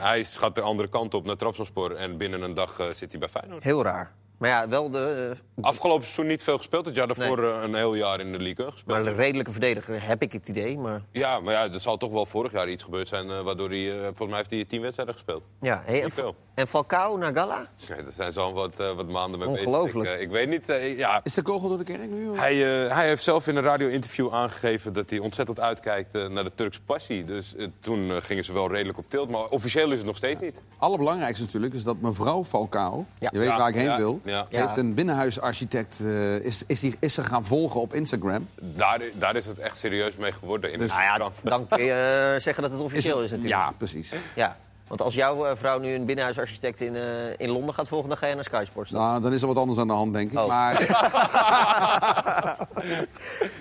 hij gaat de andere kant op naar Trabzonspor. En binnen een dag zit hij bij Feyenoord. heel raar. Maar ja, wel de... Afgelopen seizoen niet veel gespeeld. Het jaar daarvoor Nee. een heel jaar in de Liga gespeeld. maar een redelijke verdediger, heb ik het idee. Maar Ja, maar ja, er zal toch wel vorig jaar iets gebeurd zijn... waardoor hij, volgens mij heeft hij tien wedstrijden gespeeld. ja, Niet veel. En Falcao naar Gala? Daar zijn ze al wat, eh, wat maanden mee bezig. Ongelooflijk. Ik, eh, ik weet niet, eh, ja... Is de kogel door de kerk nu? Hij, eh, hij heeft zelf in een radio-interview aangegeven dat hij ontzettend uitkijkt naar de Turkse passie. Dus toen gingen ze wel redelijk op tilt, maar officieel is het nog steeds niet. Allerbelangrijkste natuurlijk is dat mevrouw Falcao, Ja. je weet Ja, waar ik heen ja, wil, ja. heeft een binnenhuisarchitect, eh, is, is, die, is ze gaan volgen op Instagram. Daar, daar is het echt serieus mee geworden. In Dus- Nou ja, dan kun je zeggen dat het officieel is natuurlijk. Ja, precies. Ja. Want als jouw eh, vrouw nu een binnenhuisarchitect in, eh, in Londen gaat volgen... dan ga je naar Sky Sports. dan. Nou, dan is er wat anders aan de hand, denk ik. Oh. Maar [LAUGHS] [LAUGHS]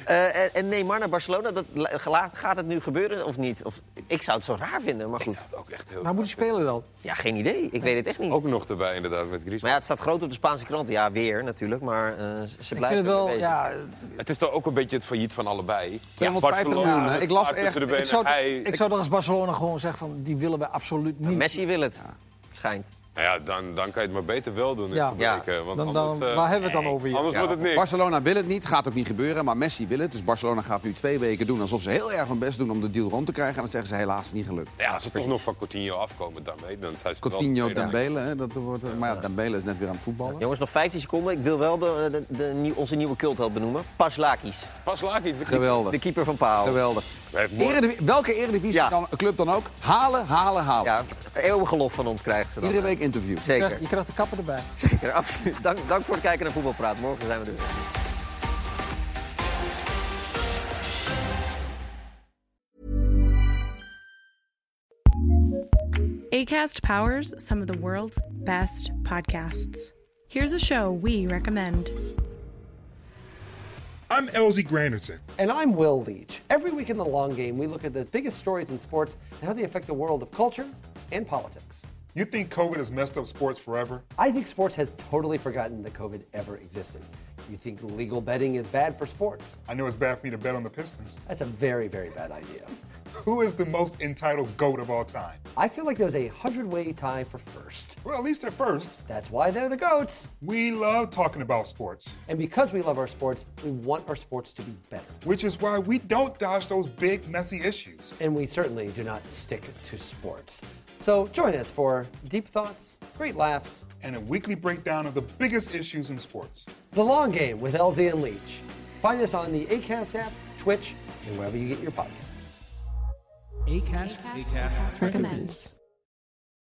Eh, en, en Neymar naar Barcelona, dat, gaat het nu gebeuren of niet? Of, ik zou het zo raar vinden, maar goed. Dat is ook echt heel Maar moet hij spelen dan? Ja, geen idee. Ik weet het echt niet. Ook nog erbij inderdaad met Maar Griezmann. ja, het staat groot op de Spaanse kranten. Ja, weer natuurlijk, maar eh, ze Ik blijven vind het wel, bezig. ja, Het is toch ook een beetje het failliet van allebei. 250 Barcelona, miljoen, hè? Ik las echt- ik zou, ik zou dan als Barcelona gewoon zeggen van die willen we absoluut Messi wil het. Schijnt. Nou ja, dan, dan kan je het maar beter wel doen. Ja. Ja. Want Dan, anders, dan, eh, waar hebben we het dan over hier? anders wordt het niks. Barcelona wil het niet, gaat ook niet gebeuren. Maar Messi wil het. Dus Barcelona gaat nu twee weken doen alsof ze heel erg hun best doen om de deal rond te krijgen. En dan zeggen ze helaas niet gelukt. Ja, als ze toch nog van Coutinho afkomen daarmee, dan zijn ze wel Coutinho. Dembele, hè, dat wordt, eh, maar ja, Dembele is net weer aan het voetballen. Jongens, nog 15 seconden. Ik wil wel de, de, de, onze nieuwe cultheld benoemen. Paslakis. Pas laat iets. De Geweldig, keeper van Paal. geweldig. Eredivi- welke eredivisie Ja. dan, club dan ook, halen, halen, halen. Ja, eeuwige lof van ons krijgen ze dan. Iedere week interview. Je Zeker. krijgt- Je krijgt de kapper erbij. Zeker, absoluut. Dank, dank voor het kijken naar Voetbalpraat. Morgen zijn we er weer. ACAST powers some of the world's best podcasts. Here's a show we recommend. I'm LZ Granderson. And I'm Will Leach. Every week in the long game, we look at the biggest stories in sports and how they affect the world of culture and politics. You think COVID has messed up sports forever? I think sports has totally forgotten that COVID ever existed. You think legal betting is bad for sports? I know it's bad for me to bet on the Pistons. That's a very, very bad idea. [LAUGHS] Who is the most entitled GOAT of all time? I feel like there's a hundred way tie for first. Well, at least at first. That's why they're the GOATs. We love talking about sports, And because we love our sports, we want our sports to be better. which is why we don't dodge those big, messy issues. And we certainly do not stick to sports. So join us for deep thoughts, great laughs, And a weekly breakdown of the biggest issues in sports. The Long Game with LZ and Leach. Find us on the ACAST app, Twitch, and wherever you get your podcasts. ACast recommends.